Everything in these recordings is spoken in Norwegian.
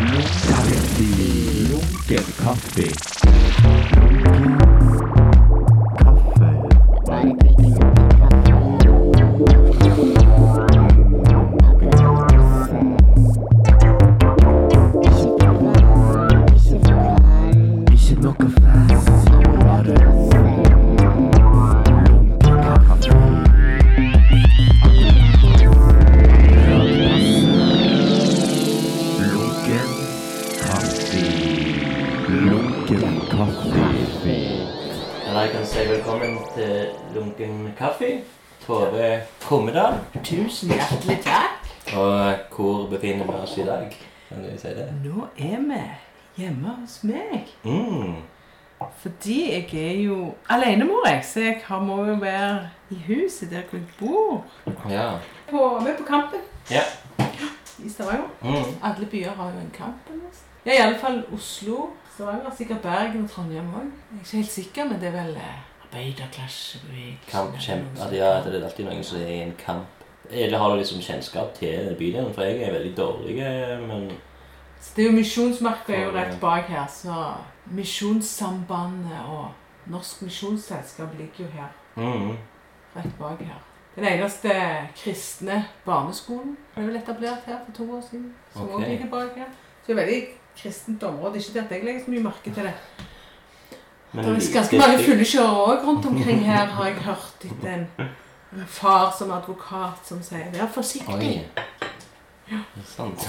Kaffe. Lunken kaffe. Tusen hjertelig takk. Og hvor befinner vi oss i dag? Kan du si det? Nå er vi hjemme hos meg. Mm. Fordi jeg er jo alenemor, jeg, så jeg har, må jo være i huset der jeg bor. Ja. På, vi er på Kampen Ja. i Stavanger. Mm. Alle byer har jo en kamp. nesten. Ja, i alle fall Oslo, Stavanger, sikkert Bergen og Trondheim òg. Jeg er ikke helt sikker, men det er vel eh, arbeiderklassebevegelsen. Ja, det er alltid noen som er i en kamp. Eller har du liksom kjennskap til bydelen? For jeg er veldig dårlig, eh, men Så det er jo Misjonsmarka er jo rett bak her, så Misjonssambandet og Norsk Misjonsselskap ligger jo her. mm. rett bak her. Den eneste kristne barneskolen ble vel etablert her for to år siden. Som okay. også ligger bak her. Så det er veldig kristent område. Ikke det at jeg legger så mye merke til det. Men Det er ganske mange fullekjørere òg rundt omkring her, har jeg hørt. Etter en far som advokat som sier 'vær forsiktig'. Ja. Det sant.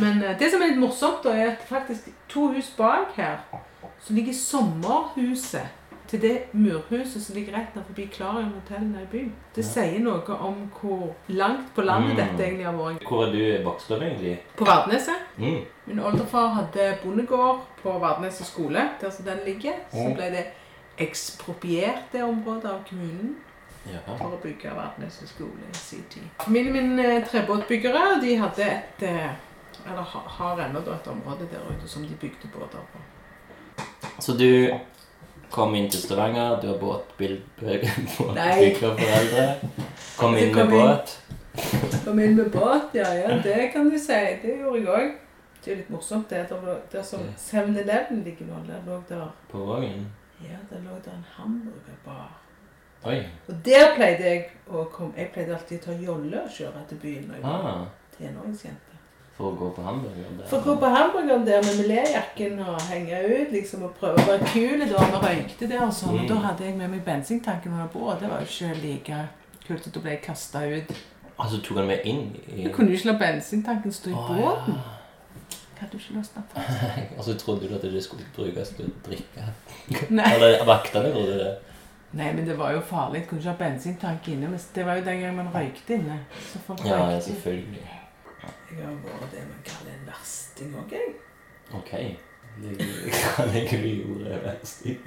Men eh, det som er litt morsomt, da, er at faktisk to hus bak her, så ligger sommerhuset til det murhuset som ligger rett forbi Klarion hotell i byen. Det Ja. sier noe om hvor langt på landet Mm. dette egentlig har vært. Hvor er du vokst opp, egentlig? På Vardneset. Mm. Min oldefar hadde bondegård på Vardneset skole, der som den ligger. Så Mm. ble det ekspropriert, det området, av kommunen Ja. for å bygge Verdens skole i sin tid. Familien min er trebåtbyggere. De hadde et eh, Eller har ennå et område der ute som de bygde båter på. Så du kom inn til Stavanger, du har båtbyggerforeldre. Kom Jeg inn med kom inn- båt. Kom inn med båt, ja, ja, det kan du si. Det gjorde jeg òg. Det er litt morsomt, det. Der, der som Ja. 7-Eleven ligger nå, der lå der På Vågen. Ja, der lå der en hamburgerbar. Oi. Og der pleide jeg å komme Jeg pleide alltid å ta jolle og kjøre til byen når jeg var Ah, tenåringsjente. for å gå på hamburger der. For å gå på hamburgeren der med miléjakken og henge ut liksom, og prøve å være kul da vi røykte der og sånn. Og Mm. da hadde jeg med meg bensintanken under bordet. Det var jo ikke like kult at da ble jeg kasta ut. Altså tok han med inn i Du kunne jo ikke la bensintanken stå i oh, båten. ja. Hadde du ikke lyst til Og så trodde du at det skulle brukes til å drikke. Nei. Eller vaktene trodde det. Nei, men det var jo farlig. Du kunne ikke ha bensintank inne. Men det var jo den gangen man røykte inne. Så folk Ja, røykte. selvfølgelig. Jeg har vært det man kaller en versting òg, jeg. Ok. Hva legger du i ordet versting?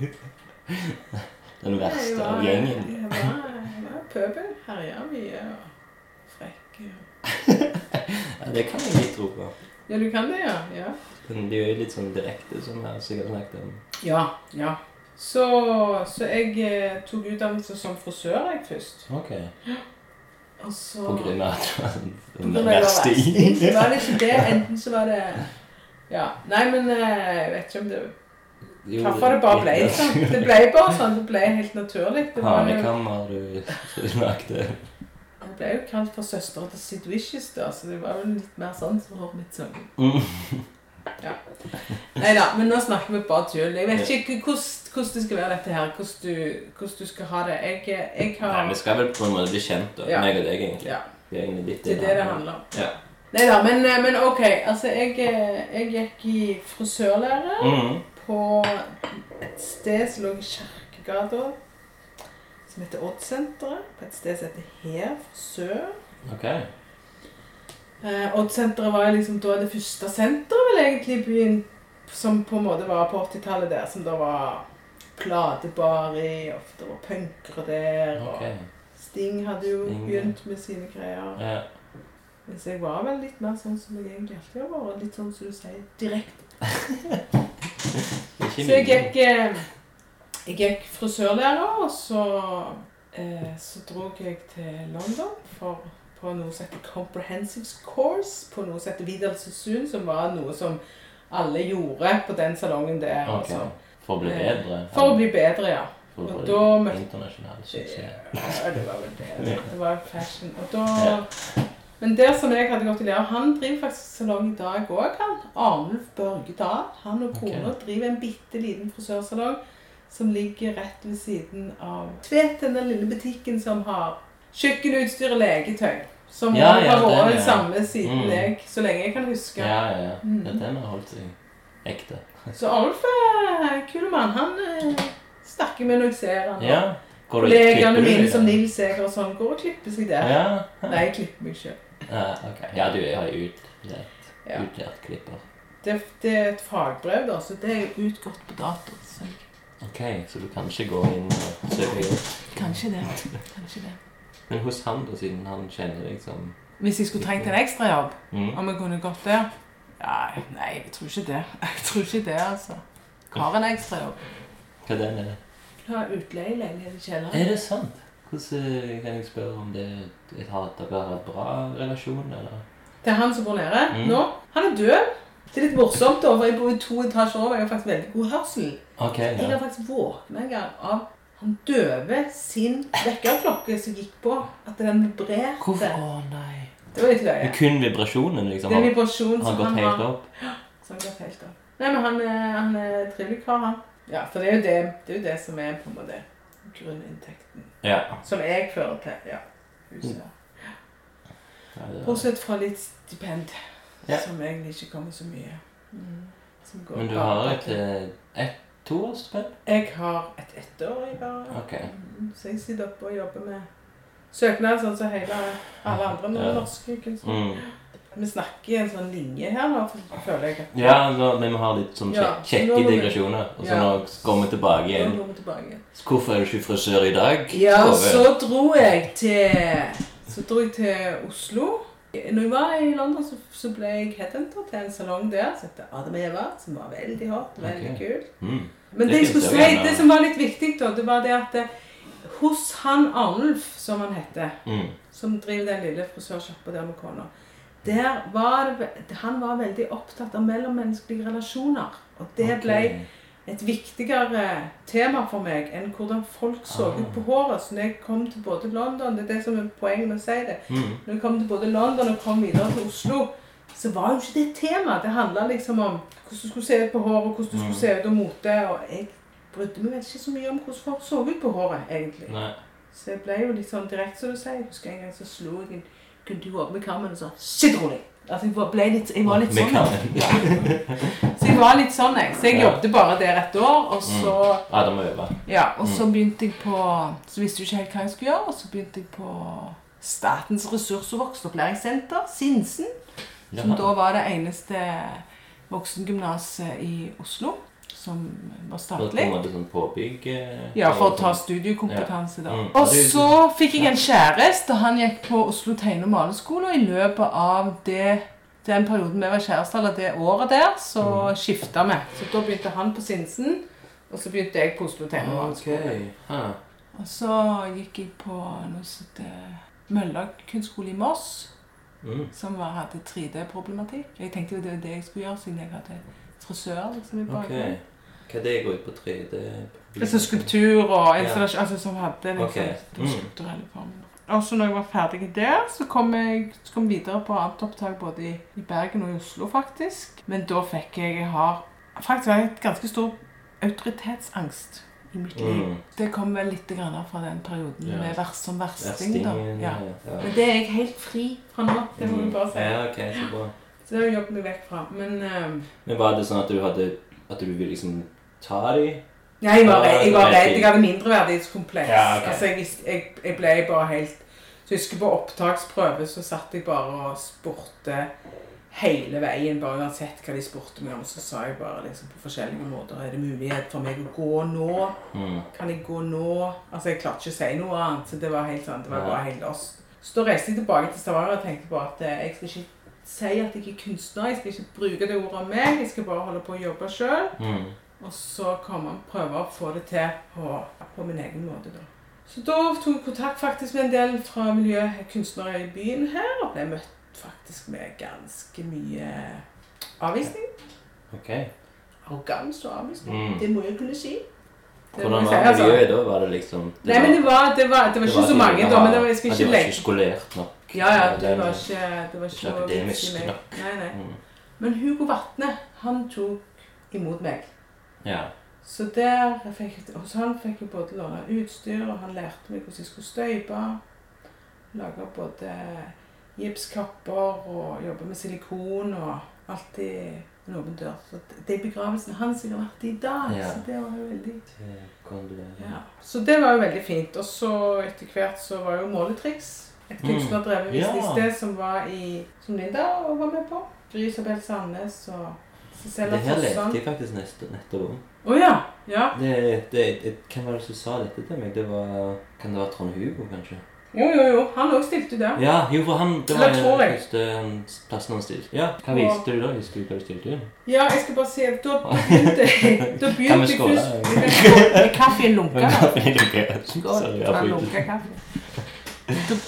Den verste Jeg av var- gjengen? Jeg var, jeg var pøbel. Herja mye og frekk. Ja, det kan jeg litt tro på. Ja, du kan det, ja. ja. Men det er jo litt sånn direkte, som jeg sikkert snakket om. Ja, ja. Så, så jeg eh, tok utdannelse som frisør jeg først. Ok. Og så På grunn av at du var den grunn jeg var verste i. Det var det ikke det. Enten så var det Ja. Nei, men eh, jeg vet ikke om det Jo, Hvorfor det bare ble litt- sånn. Det ble bare sånn. Det ble helt naturlig. Det var jo, Hanekammer du lagde. jeg ble jo kalt for søstera til Sid Vicious, da, så det var jo litt mer sånn som håret mitt sånn. Mm. Nei da, men nå snakker vi bare tull. Jeg vet ikke hvordan, hvordan det skal være dette her. Hvordan du, hvordan du skal ha det. Jeg, jeg Nei, vi skal vel på en måte bli kjent, da. Ja. Meg og deg, egentlig. Ja, Vi er egentlig litt det er det det handler om. Ja. Nei da, men, men ok. Altså, jeg, jeg gikk i frisørlære Mm. på et sted som lå i Kjerkegata, som heter Oddsenteret. På et sted som heter Her frisør. Ok. Eh, Oddsenteret var liksom da det første senteret vel egentlig i byen, som på en måte var på 80-tallet der, som da var platebar i, og det var punkere der, Okay. og Sting hadde jo Sting, begynt med sine greier. Ja. Mens jeg var vel litt mer sånn som jeg egentlig alltid har vært, litt sånn som du sier, direkte. Så jeg gikk, eh, jeg gikk frisørlærer, og så, eh, så drog jeg til London for på noe som heter Comprehensive Course, på noe som heter Vidalsesund, som var noe som alle gjorde på den salongen der. Okay. altså. For å bli bedre? For å bli bedre, ja. For å bli da møtte- internasjonal suksess? Ja, det var vel det. Det var fashion. Og da, men der som jeg hadde gått i lære, han driver faktisk salong i dag òg, han. Arnulf Børge Dahl. Han og kona driver en bitte liten frisørsalong som ligger rett ved siden av Tvet, den lille butikken som har kjøkkenutstyr og leketøy. Som Ja, ja, har vært den ja. samme siden Mm. jeg, så lenge jeg kan huske. Ja, ja, ja. Mm. ja. Den har holdt seg ekte. Så Alf er kul mann. Han eh, snakker med når jeg ser han. Ja. Går mine som? Nils Seger og sånn går og klipper seg der. Ja. Nei, jeg klipper meg sjøl. ja, okay. Ja, du har jo utlært, utlært klipper. Det, det er et fagbrev, da, så det er jo utgått på dato. Så Ok, så du kan ikke gå inn og søke jobb. kanskje det. Kanskje det. Men hos han, da, siden han kjenner deg som Hvis jeg skulle trengt en ekstrajobb, mm. om jeg kunne gått der ja, Nei, jeg tror ikke det. Jeg tror ikke det, altså. Har en ekstrajobb. Hva den er? Har utleieleilighet i Er det sant? Hvordan eh, kan jeg spørre om det et har dere har en bra relasjon, eller? Det er han som bor nede Mm. nå. Han er død. Det er litt morsomt, da, for jeg bor i to etasjer over. Jeg har faktisk veldig god hørsel. Ok, Jeg har faktisk våkna en gang av han døve sin vekkerklokke som gikk på. At den vibrerte. Hvorfor? Å nei. Det var litt løye. er kun vibrasjonen, liksom? Det er Har, vibrasjon har som gått han helt har. opp? Så han gått helt opp. Nei, men han, er- han er trivelig kar, han. Ja, for det er jo det, det, er jo det som er på en måte grunninntekten. Ja. Som jeg fører til, ja. Huset. ja det Bortsett fra litt stipend, Ja. som egentlig ikke kommer så mye. Mm. Som går Men du bare har et, til- eh, et toårsstipend? Jeg har et ettårig bare. Ok. Mm, Så jeg sitter oppe og jobber med søknad, sånn som hele alle andre Ja. norske kunstnere. Mm. Vi snakker i en sånn linje her nå, føler jeg. at- Ja, nå, men vi har litt sånn Ja, kjek- kjekke digresjoner. Og så nå går vi tilbake igjen. Hvorfor er du ikke frisør i dag? Ja, så dro jeg til Så dro jeg til Oslo. Når jeg var i London, så, så ble jeg headhunter til en salong der som het Adam Eva, som var veldig hot, veldig okay. kul. Mm. Men Det det, jeg skulle si, det som var litt viktig, da, det var det at hos han Arnulf, som han heter, Mm. som driver den lille frisørsjappa der med kona, der var det, han var veldig opptatt av mellommenneskelige relasjoner. Og det ble et viktigere tema for meg enn hvordan folk så Ah. ut på håret. Så når jeg kom til både London Det er det som er poenget med å si det. Mm. Når jeg kom til både London og kom videre til Oslo, så var jo ikke det et tema. Det handla liksom om hvordan du skulle se ut på håret, hvordan du skulle Mm. se ut og mote. Og jeg brydde meg ikke så mye om hvordan folk så ut på håret, egentlig. Nei. Så jeg ble jo litt sånn direkte, som du sier. Jeg husker en gang så slo jeg en kunde opp med kammen og sa 'sitt rolig'. Altså, jeg ble litt, jeg var litt sånn. Ja. Så jeg var litt sånn, jeg. Så jeg jobbet bare der et år, og så Ja, da må øve. ja, og så begynte jeg på Så visste jeg ikke helt hva jeg skulle gjøre, og så begynte jeg på Statens ressurs- og voksenopplæringssenter, Sinsen. Som da var det eneste voksengymnaset i Oslo som var statlig. sånn påbygg eh, Ja, for å ta sånn- studiekompetanse, da. Mm. Og så fikk jeg en kjæreste, han gikk på Oslo tegne- og maleskole, og i løpet av det den perioden vi var kjærester, eller det året der, så Mm. skifta vi. Så da begynte han på Sinsen, og så begynte jeg på Oslo tegne- og maleskole. Ah. Og så gikk jeg på noe som heter Mølla kunstskole i Moss, Mm. som var, hadde 3D-problematikk. Jeg tenkte jo det var det jeg skulle gjøre, siden jeg hadde frisør liksom, i bakgrunnen. bakgrunnen. Hva det går ut på 3D? Altså skulptur og installasjon, altså som hadde liksom okay. den Mm. skulpturelle formen. Og så når jeg var ferdig der, så kom jeg, så kom videre på annet opptak både i, i Bergen og i Oslo, faktisk. Men da fikk jeg Jeg har faktisk jeg et ganske stor autoritetsangst i mitt liv. Mm. Det kom vel litt grann fra den perioden Ja. med vers som versting, da. Ja. ja. ja. Men det er jeg helt fri fra nå. Det må du bare si. Ja, ok, så bra. Så det har jeg jobbet meg vekk fra. Men uh, Men var det sånn at du hadde At du ville liksom ta de? Nei, jeg var, jeg var redd. Jeg hadde mindreverdighetskompleks. Ja, okay. Altså, jeg, jeg, jeg ble bare helt Så jeg husker på opptaksprøve så satt jeg bare og spurte hele veien, bare uansett hva de spurte meg om, så sa jeg bare liksom på forskjellige måter Er det mulighet for meg å gå nå? Mm. Kan jeg gå nå? Altså, jeg klarte ikke å si noe annet, så det var helt sånn, det var bare helt lost. Så da reiste jeg tilbake til Stavanger og tenkte bare at eh, jeg skal ikke si at jeg er kunstner, jeg skal ikke bruke det ordet om meg, jeg skal bare holde på å jobbe sjøl. Mm. Og så kan man prøve å få det til på, på min egen måte, da. Så da tok jeg kontakt faktisk med en del fra miljøet kunstnere i byen her, og ble møtt faktisk med ganske mye avvisning. Ok. Arroganse og avvisning. Mm. Det må jeg kunne si. Det Hvordan var altså. miljøet da? Var det liksom det Nei, men det var, det var, det var ikke så mange da, men det var, jeg skal ikke var ikke skolert nok. Ja, ja, det var ikke, det var ikke akademisk meg. nok. Nei, nei. Mm. Men Hugo Vatne, han tok imot meg. Ja. Så der fikk hos han fikk jeg både låne utstyr, og han lærte meg hvordan jeg skulle støype. Lage både gipskapper og jobbe med silikon og alltid en åpen dør. Så det er begravelsen hans jeg har vært i i dag. Ja. Så det var jo veldig det ja. Så det var jo veldig fint. Og så etter hvert så var jo Måletriks et Mm. kunstnerdrevet Ja. sted som var i som Linda og var med på. Gry Isabel Sandnes og Cecilia Det her leste Fossan. jeg faktisk neste, nettopp om. Oh, ja. ja. Det, det, det, hvem var det som sa dette til meg? Det var, kan det være Trond Hugo, kanskje? Jo, jo, jo. Han òg stilte der. Ja, jo, for han, det var den første plassen han stilte. Ja, hva viste du da? Husker du hva du stilte inn? Ja, jeg skal bare si at da begynte jeg Da Kan begynte skåle? Vi skåle med kaffe i en lunke. da. Skål. Sorry, jeg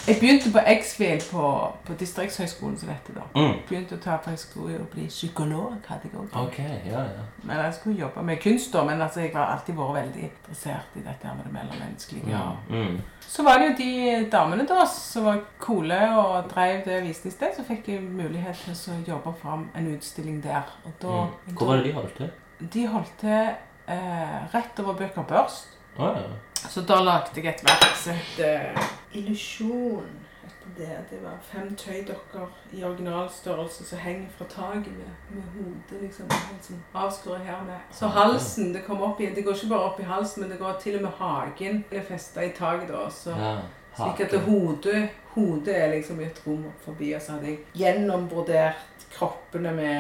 Jeg begynte på X-Fil på, på Distriktshøgskolen, som dette da. Mm. Begynte å ta på skole og bli psykolog. hadde jeg også. Ok, ja, ja. Men jeg skulle jobbe med kunst, da. Men altså, jeg har alltid vært veldig interessert i dette her med det mellommenneskelige. Ja. Mm. Så var det jo de damene da som var coole og drev det visningsstedet, så fikk jeg mulighet til å jobbe fram en utstilling der. Og da, Mm. Hvor var det de holdt til? De holdt til eh, rett over Bøker Børst. Å ja. Så da lagde jeg et verk som het eh, Illusjon. heter Det, det var fem tøydokker i originalstørrelse som henger fra taket med, med hodet liksom, liksom sånn avskåret her med. Så halsen det kommer opp i, det går ikke bare opp i halsen, men det går til og med hagen. Er festet i taket da, så ja. slik at det hodet, hodet er liksom i et rom forbi, og så hadde jeg gjennombrodert kroppene med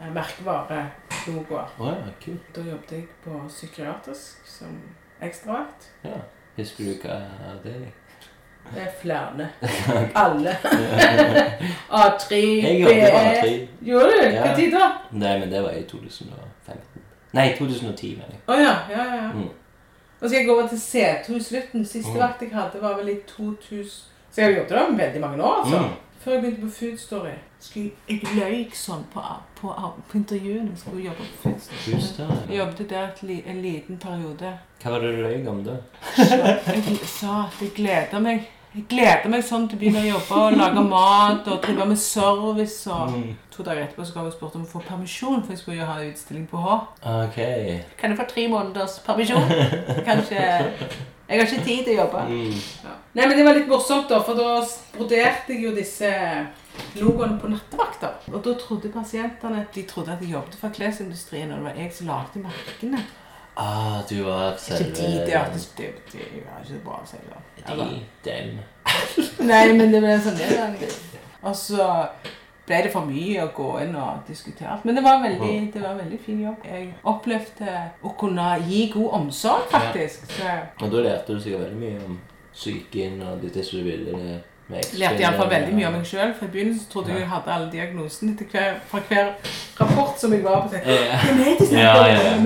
eh, merkevare-logoer. Å ja, cool. Da jobbet jeg på psykiatrisk som ekstravakt. Ja. Husker du hva avdeling? Det er flere. Alle. A3, Jeg jobbet på A3. Gjorde du? Ja. Hva tid da? Nei, men det var i 2015. Nei, 2010, mener jeg. Å ja, ja, ja. Mm. Og skal jeg gå over til C2 i slutten. Siste Mm. vakt jeg hadde, var vel i 2000 Så jeg har jobbet der med veldig mange år, altså. Mm. Før jeg begynte på Food Story. Skulle, jeg løy sånn på, på, på intervjuene. Jeg skulle jobbe på Story. Jeg jobbet der et, li- en liten periode. Hva var det du løy om da? Jeg sa at jeg gleder meg. Jeg gleder meg sånn til å begynne å jobbe og lage mat og drive med service. Og Mm. to dager etterpå så ga jeg spurt om å få permisjon, for jeg skulle jo ha en utstilling på H. Okay. Kan jeg få tre måneders permisjon? Kanskje Jeg har ikke tid til å jobbe. Mm. Nei, men det var litt morsomt, da, for da broderte jeg jo disse logoene på nattevakter. Og da trodde pasientene at de trodde at jeg jobbet for klesindustrien, og det var jeg som lagde merkene. Ah, du var Ikke selve de, det er det, det, det er ikke bra å si det. De, dem. Nei, men det ble sånn det Og så ble det for mye å gå inn og diskutere. Men det var, veldig, det var en veldig fin jobb. Jeg opplevde å kunne gi god omsorg, faktisk. Så Og da lærte du sikkert veldig mye om psyken og det, som du ville lærte iallfall veldig mye om meg sjøl. For i begynnelsen trodde jeg jeg hadde alle diagnosene hver, fra hver rapport som jeg var på. Jeg, Ja. Hvem er det Ja, om? ja, ja.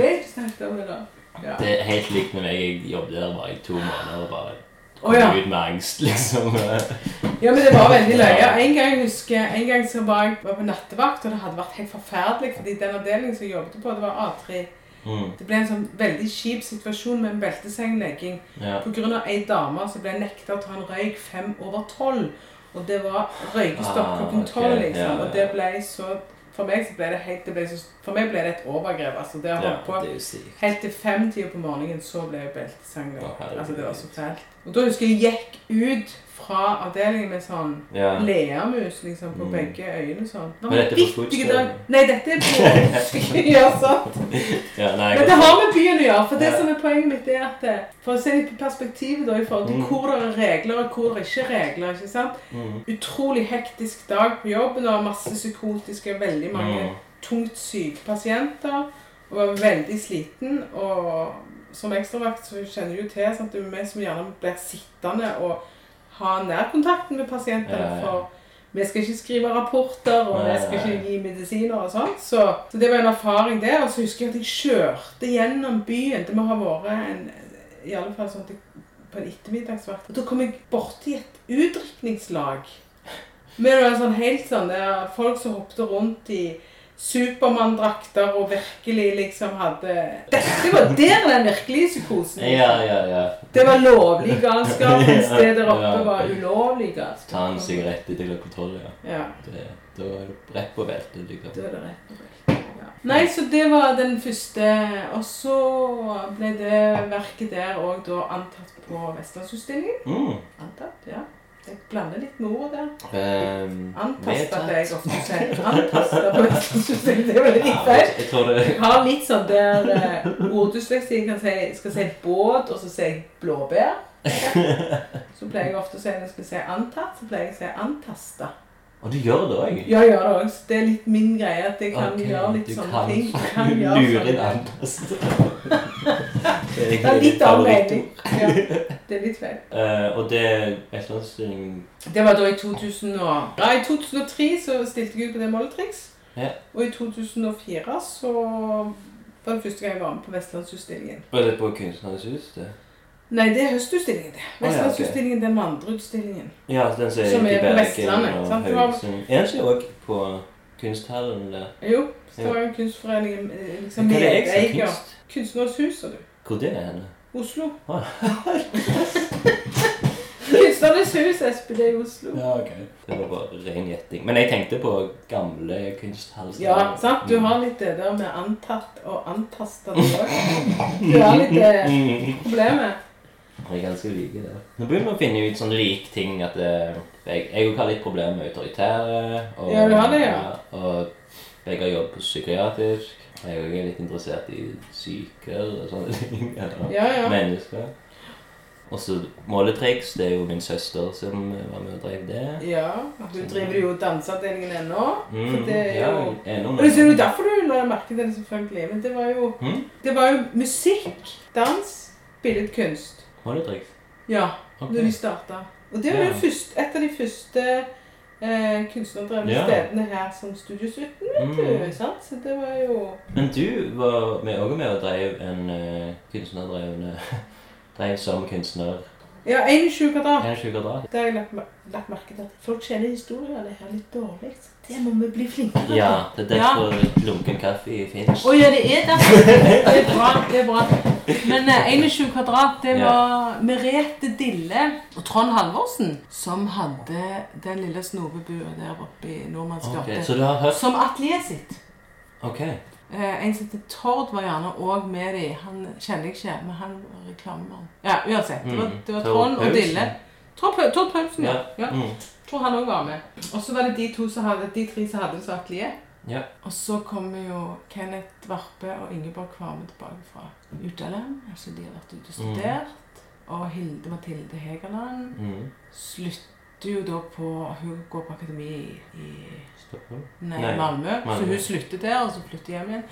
Det da? Ja. Det er helt likt med meg. Jeg jobbet der bare i to måneder og bare oh, ja. ut med angst, liksom. Ja, men det var veldig løye. En gang jeg husker, en gang så var jeg var på nattevakt, og det hadde vært helt forferdelig, fordi den avdelingen som jeg jobbet på, det var A3. Mm. Det ble en sånn veldig kjip situasjon med en beltesenglegging. Ja. Av ei dame som ble nekta å ta en røyk fem over tolv. Og det var røykestopp på klokken ah, tolv, liksom. Ja, ja. Og det ble så For meg så ble det helt det ble så, For meg ble det et overgrep. altså Det har holdt på helt til femtida på morgenen, så ble jeg beltesenglegging. Altså, det var så fælt. Og da husker jeg jeg gikk ut fra avdelingen med sånn Ja. leamus liksom på Mm. begge øyne sånn. Nå, Men dette er på dag. Nei, dette er på Ja, sant. Ja, nei, Men det har med byen å gjøre. For det Ja. som er poenget mitt, er at eh, For å se litt på perspektivet da, i forhold til Mm. hvor det er regler og hvor det ikke er regler. ikke sant? mm. Utrolig hektisk dag på jobben og masse psykotiske, veldig mange Mm. tungt syke pasienter. Og var veldig sliten. Og som ekstravakt så kjenner du jo til sant? det er vi som gjerne blir sittende og ha nærkontakten med pasientene. Ja, ja. for vi skal ikke skrive rapporter, og vi skal ikke gi medisiner og sånn. Så, så det var en erfaring der. Og så husker jeg at jeg kjørte gjennom byen. Det må ha vært en I alle fall sånn at jeg på en ettermiddagsvakt. Og da kom jeg borti et utdrikningslag. Med noen sånn helt sånn der folk som hoppet rundt i Supermann-drakter og virkelig liksom hadde Dette var der den virkelige psykosen. Ja, ja, ja. Det var lovlig galskap, mens det der oppe var ulovlig galskap. Ta en sigarett etter klokka tolv, ja. Ja, Det, da er du rett på beltet. Liksom. da er det rett på beltet. Ja. Nei, så det var den første. Og så ble det verket der òg da antatt på Vestlandsutstillingen. Mm. Antatt, ja. Jeg blander litt med ordet der. Um, Antasta, det jeg ofte sier. Antasta det er veldig litt feil. Jeg Jeg har litt sånn der uh, orddysleksi. Jeg kan si, skal si båt, og så sier jeg blåbær. Så pleier jeg ofte å si når jeg skal si antatt, så pleier jeg å si antasta. Og du gjør det òg? Ja, jeg gjør det også. Det er litt min greie at jeg kan okay, gjøre litt sånne kan ting. Du kan Lure inn antasta. Det er litt av mening. Ja, det er litt feil. Uh, og det Vestlandsutstillingen Det var da i 2000 og, ja, i 2003 så stilte jeg ut på det Molletriks. Ja. Og i 2004 så var det første gang jeg var med på Vestlandsutstillingen. Var det på Kunstnernes hus? det? Nei, det er høstutstillingen. det. Vestlandsutstillingen, den andre utstillingen. Ja, den som er, er på Vestlandet, sant? Det var- Er den ikke òg på Kunsthallen der? Jo, Stavanger kunstforening eh, liksom Hva er det jeg som er Kunst? Kunstnernes hus, sa du. Hvor det er henne? Oslo. Ah. Kunstnernes hus, Espen, det er i Oslo. Ja, ok. Det var bare ren gjetting. Men jeg tenkte på gamle kunsthalser. Ja, sant? Du har litt det der med antatt og antasta du òg. Du har litt det problemet. Jeg er ganske like det. Nå begynner vi å finne ut sånn lik ting at det, jeg, jeg har litt problemer med autoritære. Og, Ja, du har det, ja. Og begge har jobbet på psykiatrisk. Jeg er også litt interessert i syker og sånne ting. eller Ja, ja. Mennesker. Og så måletriks. Det er jo min søster som var med og drev det. Ja, du driver jo danseavdelingen ennå. Mm, For det er ja, jo ennå Og det er jo derfor du la merke til det, selvfølgelig. Men det var jo, Mm? det var jo musikk, dans, billedkunst. Måletriks? Ja, Okay. når de starta. Og det var Ja. jo først, et av de første eh, kunstnerdrevne Ja. stedene her som Studiosuiten, vet du. Mm. sant? Så det var jo Men du var med, også med og drev en uh, kunstnerdrevne Drev som kunstner. Ja, 21 kvadrat. 21 kvadrat. Det har jeg lagt, lagt merke til. Folk kjenner historiene her litt dårlig. Det må vi bli flinkere til. Ja, det er derfor lunken kaffe fins. Å ja, det er derfor. Det er bra. det er bra. Men eh, 21 kvadrat, det Ja. var Merete Dille og Trond Halvorsen som hadde den lille snopebua der oppe i Nordmannsgata Ok. Så du har hørt Som atelier sitt. Ok. Eh, en som heter Tord var gjerne òg med de. Han kjenner jeg ikke, men han var reklamemann. Ja, uansett. Det var, Mm. det var Trond og Dille. Tord Pau- Tord Paulsen, ja. Ja. ja. Mm. Tror han òg var med. Og så var det de to som hadde, de tre som hadde det som atelier. Ja. Og så kommer jo Kenneth Varpe og Ingeborg Kvarme tilbake fra utlandet. Altså de har vært ute og studert. Og Hilde Mathilde Hegerland Mm. slutter jo da på Hun går på akademi i, i Stockholm. nei, Nei, Malmö. Så hun slutter der, og så flytter hjem igjen.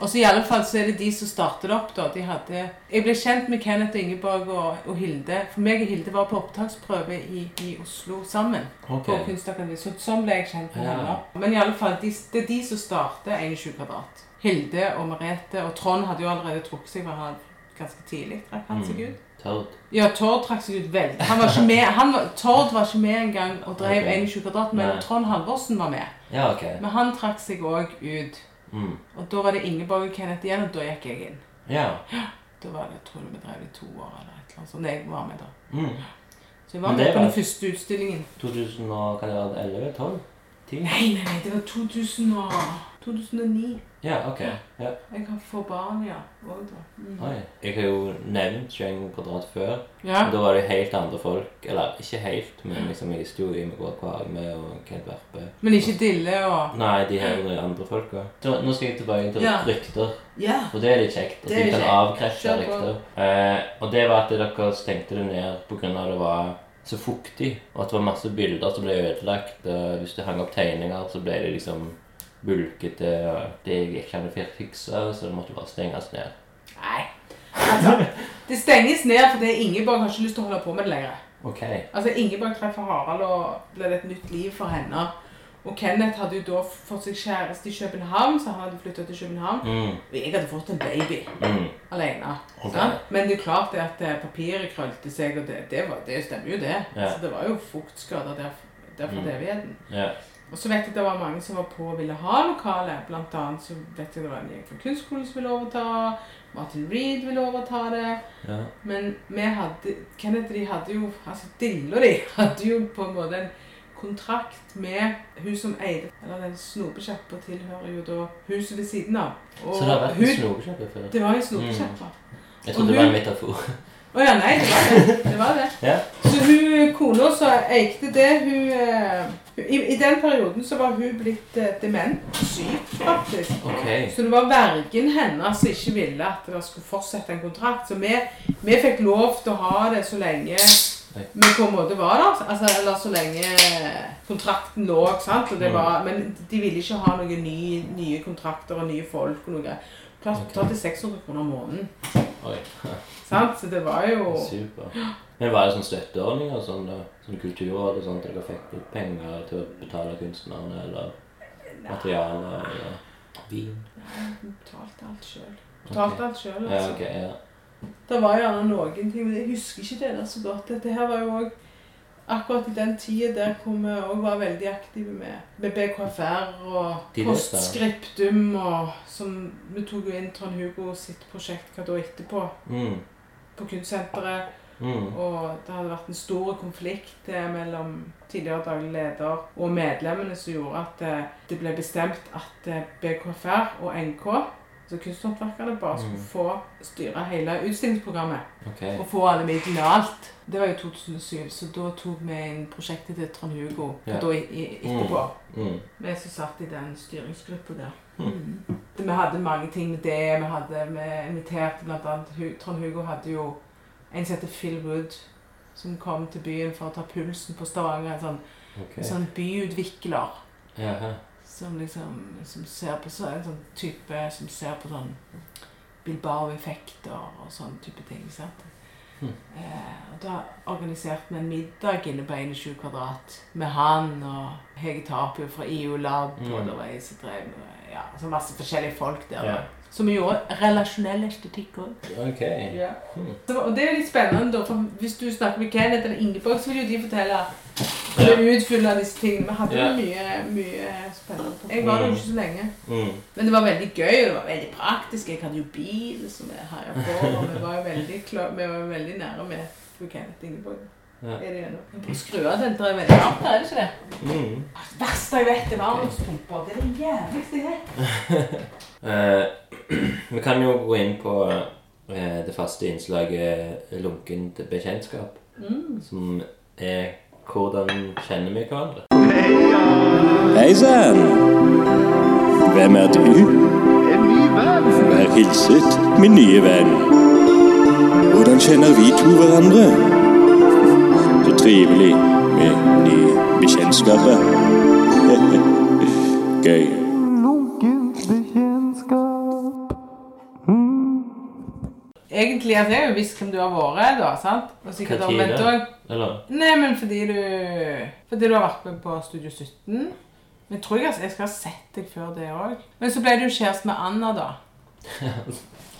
Og så i alle fall så er det de som startet det opp. da. De hadde, jeg ble kjent med Kenneth Ingeborg og, og Hilde. For meg og Hilde var på opptaksprøve i, i Oslo sammen. Okay. på Kunstakademiet. Så sånn ble jeg kjent med Ja. henne. Men i alle fall, de, det er de som starter 21 kvadrat. Hilde og Merete. Og Trond hadde jo allerede trukket seg, for han ganske tidlig trakk han seg Mm. ut. Tord. Ja, Tord trakk seg ut veldig. Han var ikke med, han var, Tord var ikke med engang og drev Ok. 21 kvadrat, men. Trond Halvorsen var med. Ja, ok. Men han trakk seg òg ut. Mm. Og da var det Ingeborg og Kenneth igjen, og da gikk jeg inn. Ja. Da var det, jeg tror vi drev i to år eller et eller annet sånt. Jeg var med da. Mm. Så jeg var med på var- den første utstillingen. 2000 og kan det være 11? 12? 10? Nei, nei, nei, det var 2000 og, 2009. Ja, ok. Ja. Jeg kan få barn, ja. Også da. Mm. Oi. Jeg har jo nevnt 21 kvadrat før. Ja. Da var det helt andre folk. Eller ikke helt, men liksom jeg visste jo Imegård Kvarme og Kent Verpe. Men ikke Dille og Nei, de her andre folka. Nå skal jeg tilbake til Ja. rykter. Ja. Og det er litt kjekt. At vi kan avkrefte rykter. Eh, og det var at dere stengte det ned pga. det var så fuktig. Og at det var masse bilder som ble ødelagt. Hvis du hang opp tegninger, så ble det liksom bulkete. Og det gikk ikke å fikse, så det måtte bare stenges ned. Nei. Altså, det stenges ned fordi Ingeborg har ikke lyst til å holde på med det lenger. Ok. Altså, Ingeborg treffer Harald, og blir det et nytt liv for henne. Og Kenneth hadde jo da fått seg kjæreste i København, så han hadde flytta til København. Mm. Og jeg hadde fått en baby Mm. alene. Okay. Men det er klart det at eh, papiret krølte seg, og det, det, var, det stemmer jo det. Ja. Så det var jo fuktskader der, der for Mm. evigheten. Ja. Og så vet jeg det var mange som var på og ville ha lokalet. Blant annet så vet jeg det var en gjeng fra kunstskolen som ville overta. Martin Reed ville overta det. ja. Men vi hadde Kenneth de hadde jo Altså Dille de hadde jo på en måte en kontrakt med hun som eide Eller den snopesjappa tilhører jo da huset ved siden av. Og Så det har vært en snokesjappe før? Det var en snopesjappa. Jeg Og trodde det var en metafor. Å ja, nei, det var det. det, var det. Ja. Så hun, kona som eide det, hun eh, i, I den perioden så var hun blitt uh, dement. Syk, faktisk. Okay. Så det var vergen hennes som ikke ville at det skulle fortsette en kontrakt. Så vi, vi fikk lov til å ha det så lenge vi på en måte var der. Altså, eller så lenge kontrakten lå. sant? Mm. var, men de ville ikke ha noen nye, nye kontrakter og nye folk. og noe. Klart Ok. ta 600 kroner måneden. Oi. sant? Så det var jo Super. Men var det sånn støtteordninger, sånn, sånn kulturråd og sånt, at dere fikk litt penger til å betale kunstnerne, eller materiale, eller vin? Vi betalte alt sjøl. Betalte alt sjøl, Ja, okay, ja. Det var gjerne noen ting, men jeg husker ikke det der så godt. Dette her var jo òg akkurat i den tida der hvor vi òg var veldig aktive med, med BKFR og Postscriptum Postskriptum og som Vi tok jo inn Trond Hugo sitt prosjekt hva da etterpå Mm. på Kunstsenteret. Mm. Og det hadde vært en stor konflikt mellom tidligere daglig leder og medlemmene som gjorde at eh, det ble bestemt at eh, BKFR og NK, altså kunsthåndverkerne, bare skulle Mm. få styre hele utstillingsprogrammet. Okay. Og få alle midlene og alt. Det var i 2007, så da tok vi inn prosjektet til Trond Hugo Ja. da i, i, etterpå. Mm. Vi som satt i den styringsgruppa der. Mm. Mm. Vi hadde mange ting med det. Vi hadde vi inviterte Hu- Trond Hugo hadde jo en som heter Phil Wood, som kom til byen for å ta pulsen på Stavanger. En sånn, okay. en sånn byutvikler Jaha. Som liksom som ser på så, En sånn type som ser på sånn Bilbao-effekter og sånn type ting. sant? Mm. Eh, og Da organiserte vi en middag inne på 21 kvadrat med han og Hege Tapio fra IO Lab. Mm. Og det var jeg som drev med ja, så masse forskjellige folk der. Ja. Så jo gjorde relasjonell estetikk òg. Ok. Ja. Så, og det er litt spennende, da, for hvis du snakker med Kenneth eller Ingeborg, så vil jo de fortelle eller utfylle disse tingene. Vi hadde Ja. mye, mye spennende. på. Jeg var der jo ikke så lenge. Mm. Men det var veldig gøy, og det var veldig praktisk. Jeg hadde jo bil som jeg heia på, og vi var jo veldig, klar, vi var veldig nære med Kenneth Ingeborg. Ja. Er det ennå? På Skruasenteret er veldig varmt, er det ikke det? Mm. Det verste jeg vet, er varmepumper. Det er det jævligste jeg vet. Eh, vi kan jo gå inn på eh, det faste innslaget lunkent bekjentskap, Mm. som er hvordan kjenner vi hverandre? Hei sann! Hvem er du? En ny venn! Vær hilset, min nye venn. Hvordan kjenner vi to hverandre? Så trivelig med nye bekjentskaper. Gøy. Noen bekjentskap. Egentlig, altså, jeg har jo visst hvem du har vært, da, sant? Og sikkert Hva tid omvendt det? òg. Nei, men fordi du Fordi du har vært med på Studio 17. Men jeg tror jeg, jeg skal ha sett deg før det òg. Men så ble du kjæreste med Anna, da.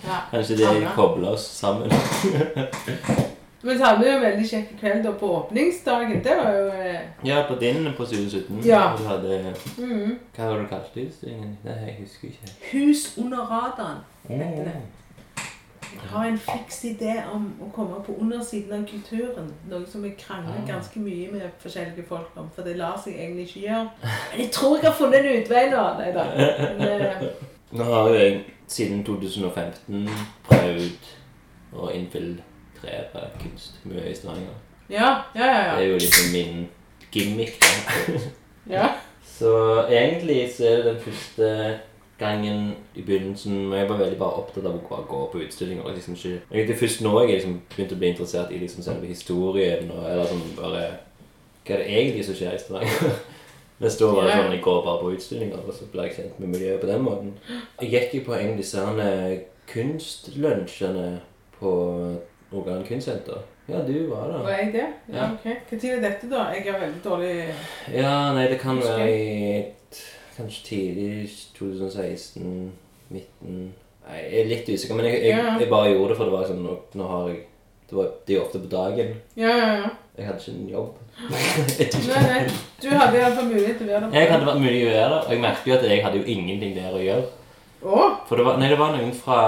Ja, Kanskje de kobler oss sammen? Men så hadde vi jo en veldig kjekk kveld da på åpningsdagen. Det var jo eh, Ja, på din på 2017. Ja. Du hadde, mm. hva var det du kalte utstillingen? Det jeg husker ikke. Hus under radaren. heter det. Oh. Jeg har en fiks idé om å komme på undersiden av kulturen. Noe som jeg krangler Ah. ganske mye med forskjellige folk om. For det lar seg egentlig ikke gjøre. Men jeg tror jeg har funnet en utvei nå. Nei da. Men, eh, Nå har jo jeg siden 2015 prøvd å infiltrere kunstmiljøet i Stavanger. ja, ja, ja. ja. Det er jo liksom min gimmick. da. ja. Så egentlig så er det den første gangen i begynnelsen men Jeg var veldig bare opptatt av å bare gå på utstillinger. og liksom ikke... Egentlig først nå jeg liksom begynte å bli interessert i liksom selve historien. Og, eller sånn bare Hva er det egentlig som skjer i Stavanger? Mens da var det sånn jeg går bare på utstillinger, og så ble jeg kjent med miljøet på den måten. Jeg gikk jo på en av disse kunstlunsjene på Rogaland Kunstsenter. Ja, du var Var der. jeg det? Ja, Ja. ok. Når er dette, da? Jeg har veldig dårlig Ja, nei, det kan være i kanskje tidlig 2016, midten Nei, jeg er litt usikker, men jeg, jeg, Ja. jeg bare gjorde det for det var sånn Nå, har jeg det, var, det er ofte på dagen. Ja, ja, ja. Jeg hadde ikke en jobb. Nei, nei. Du hadde iallfall mulighet til å være der. Jeg hadde vært mulig å gjøre det, og jeg merket jo at jeg hadde jo ingenting der å gjøre. Åh? For det var, nei, det var noen fra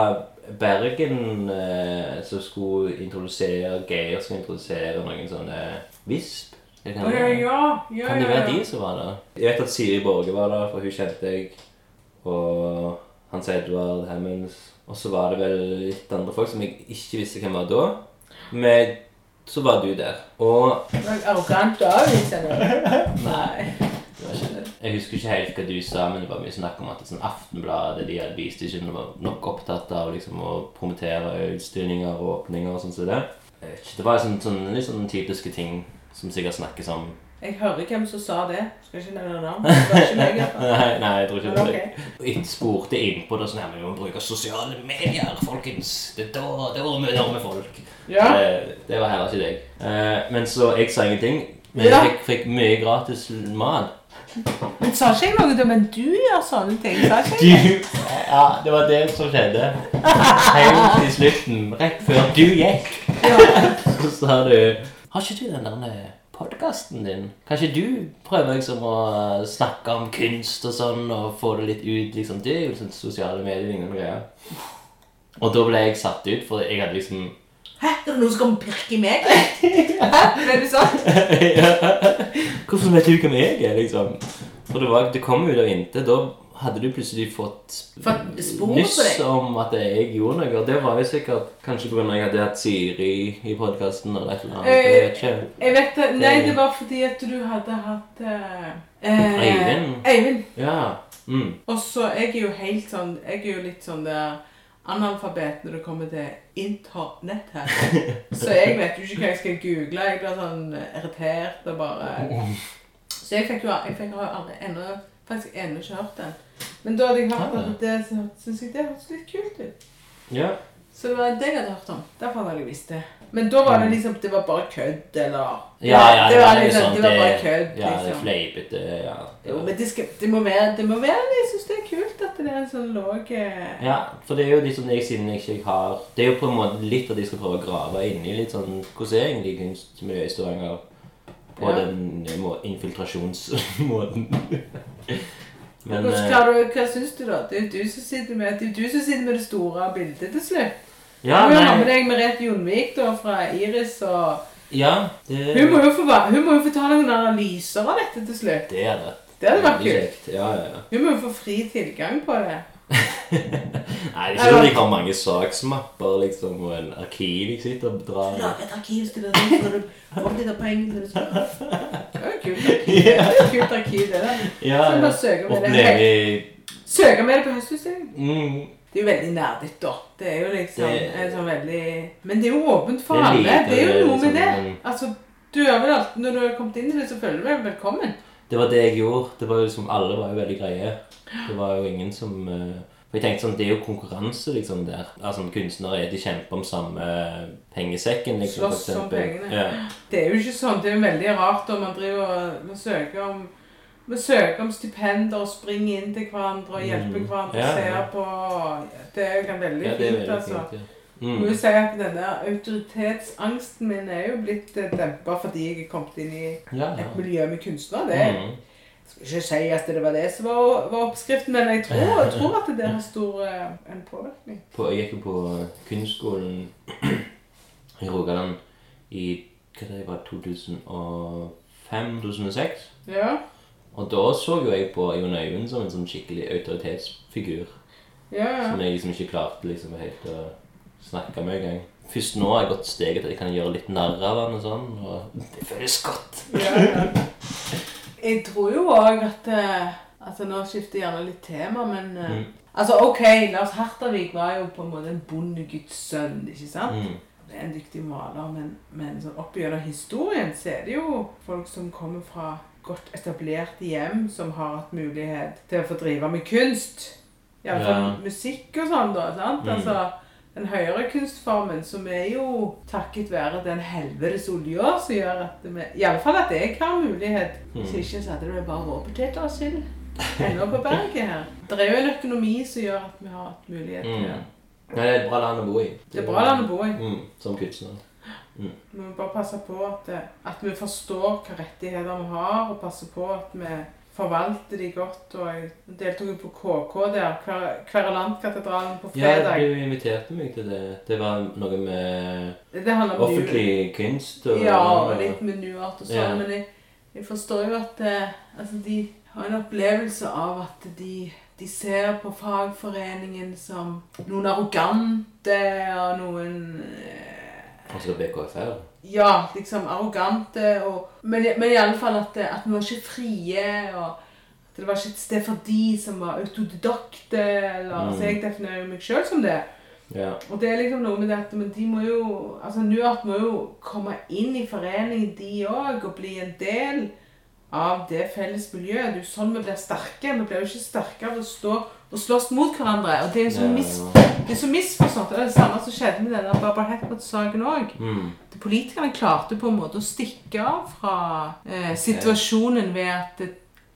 Bergen eh, som skulle introdusere Geir skulle introdusere noen sånne Visp. Det kan, Å, ja, ja. ja, kan det være de som var der? Jeg vet at Siri Borge var der, for hun kjente jeg. Og Hans Edvard Hammonds. Og så var det vel litt andre folk som jeg ikke visste hvem var da. Men så var du der. Og Det var Arrogant å avvise det. Nei. Det var ikke det. Jeg husker ikke helt hva du sa, men det var mye snakk om at det sånn Aftenbladet de hadde vist ikke var nok opptatt av liksom, å promotere utstillinger og åpninger og sånn som det. Det var sånn, sånn, litt sånn typiske ting som sikkert snakkes om. Jeg hører hvem som sa det. Skal ikke nevne navn. Det var ikke meg. Nei, nei, jeg tror ikke det. Okay. Jeg spurte innpå det sånn her, med vi må bruke sosiale medier, folkens. Det er da det mye med folk. Ja. Det, det var heller ikke deg. Eh, men så jeg sa ingenting. Men jeg fikk, fikk mye gratis mat. Men sa ikke jeg noe til Men du gjør sånne ting. Sa ikke jeg Du, ja, det var det som skjedde. Helt i slutten, rett før du gikk, så sa du Har ikke du den der podkasten din? Kan ikke du prøve liksom å snakke om kunst og sånn, og få det litt ut? liksom? Det er jo sånn sosiale medier og greier. Og da ble jeg satt ut, for jeg hadde liksom Hæ? Er det noen som kommer og pirker i meg? Hæ? Ble du sånn? Hvorfor vet du hvem jeg er, liksom? For det, var, det kom ut av intet. Da hadde du plutselig fått nyss om at jeg gjorde noe. Og det var jo sikkert kanskje pga. at jeg hadde hatt Siri i podkasten eller et eller annet. Jeg vet ikke. Jeg vet det. Nei, det var fordi at du hadde hatt Eivind. eh, Øyvind. Øyvind. Ja. Mm. Og så jeg er jo helt sånn Jeg er jo litt sånn der analfabet når det kommer til internett her. Så jeg vet jo ikke hva jeg skal google. Jeg blir sånn irritert og bare Så jeg fikk jo jeg fikk aldri ennå faktisk ennå ikke hørt den. Men da hadde jeg hørt Ah. at det så syntes jeg det hørtes litt kult ut. ja. Så det var det jeg hadde hørt om. Derfor hadde jeg visst det. Men da var det liksom Det var bare kødd, eller Ja, ja, det, var litt liksom, sånn, det var bare kødd, Ja, det er det, fleipete. Ja. Jo, men det, skal, det må være det må være, Jeg syns det er kult at det er en sånn låg eh, ja, for det er jo litt sånn jeg siden jeg ikke har Det er jo på en måte litt at de skal prøve å grave inn i litt sånn Hvordan er egentlig kunstmiljøet i Stavanger? På Ja. den må, infiltrasjonsmåten. Men Hvordan eh, Hva syns du, da? Det er jo du som sitter med, det du som sitter med det store bildet til slutt. Ja, du må jo ha med deg Merete Jonvik da, fra Iris. og ja det, Hun må jo få, va- hun må jo få ta noen analyser av dette til slutt. det er det. Det hadde vært Veldig kult. kjekt. Ja, ja, ja. Hun må jo få fri tilgang på det. Nei, det er ikke sånn at jeg har mange saksmapper liksom, og en arkiv jeg sitter og drar i. Lag et arkiv til deg, så du får litt av pengene til det. skal. Det er jo kult arkiv. Det er et kult arkiv, det der. Ja, Så bare søker med det. Oppleve Søke med det på høstutstillingen. mm, Det er jo veldig nerdete, da. Det er jo liksom Det- en sånn veldig Men det er jo åpent for Det er alle. Det er jo noe med liksom, det. Altså, du er vel alltid, Når du har kommet inn i det, så føler du deg velkommen. Det var det jeg gjorde. Det var jo liksom, Alle var jo veldig greie. Det var jo ingen som eh, For jeg tenkte sånn, Det er jo konkurranse liksom der. Altså Kunstnere er de kjemper om samme pengesekken. liksom, Slåss om pengene. Ja. Det er jo ikke sånn. Det er jo veldig rart om man driver og søker om man søker om stipender og springer inn til hverandre og hjelper Mm. hverandre Ja, ja. ser på Det er jo veldig ja, fint, veldig altså. fint. Ja. Jeg Mm. si at denne autoritetsangsten min er jo blitt eh, dempa fordi jeg er kommet inn i Ja, ja. et miljø med kunstnere. Det Mm. Jeg skal ikke si at det var det som var, var oppskriften, men jeg tror, jeg tror at det har stor eh, en påvirkning. På, jeg gikk jo på kunstskolen i Rogaland i hva det var, 2005-2006. Ja, Og da så jo jeg på Jon Øyvind som en sånn skikkelig autoritetsfigur. ja, ja. Som jeg liksom ikke klarte liksom helt å snakke med engang. Først nå har jeg gått steget til at jeg kan gjøre litt narr av han og sånn, og det føles godt. ja, ja. Jeg tror jo òg at eh, Altså, nå skifter jeg gjerne litt tema, men eh, Mm. Altså, OK, Lars Hertavik var jo på en måte en bondeguds sønn, ikke sant? Mm. Det en dyktig maler, men, men sånn opp gjennom historien så er det jo folk som kommer fra godt etablerte hjem, som har hatt mulighet til å få drive med kunst. Iallfall Ja. musikk og sånn, da. sant? Mm. Altså, den høyere kunstformen, som er jo takket være den helvetes olja som gjør at vi Iallfall at jeg har mulighet. Mm. Hvis ikke så hadde det vært bare og sild ennå på berget her. Det er jo en økonomi som gjør at vi har hatt mulighet til Mm. det. Nei, det er et bra land å bo i. Det er et bra land å bo i. Mm, som kunstner. Vi må bare passe på at, at vi forstår hvilke rettigheter vi har, og passe på at vi forvalter de godt. Og jeg deltok jo på KK der, Kverulantkatedralen på på Ja, fredag. du inviterte meg til det. Det var noe med offentlig kunst og Ja, og litt med nuart og sånn. Ja. Men jeg, jeg forstår jo at eh, altså de har en opplevelse av at de, de ser på fagforeningen som noen arrogante og noen eh, Altså BKFR. Ja, liksom arrogante og Men, men i alle fall at, at vi var ikke frie, og at det var ikke et sted for de som var autodidakte, eller Mm. Så jeg definerer meg sjøl som det. Ja. Og det er liksom noe med det at men de må jo Altså Nuart må jo komme inn i foreningen, de òg, og bli en del av det felles miljøet. Det er jo sånn vi blir sterke. Vi blir jo ikke sterke av å stå og slåss mot hverandre. Og det er så, mis, det er så misforstått. Det er det samme som skjedde med denne Barbara Hepworth-saken òg. Mm. Politikerne klarte på en måte å stikke av fra eh, situasjonen ved at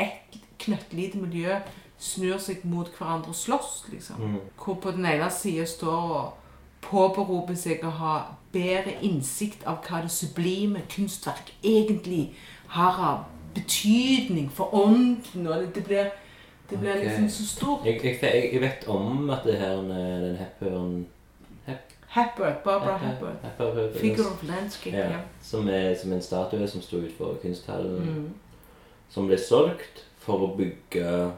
et knøttlite miljø snur seg mot hverandre og slåss, liksom. Mm. Hvor på den ene sida står og påberoper seg å ha bedre innsikt av hva det sublime kunstverk egentlig har av betydning for ånden, og det, det blir, det blir okay. liksom så stort. Jeg, jeg, jeg, vet om at det her med den Hepburn Hepworth, Barbara Hepburn. Hepburn Figure of landscape, ja, ja. som er som en statue som sto utenfor kunsthallen. Mm. Som ble solgt for å bygge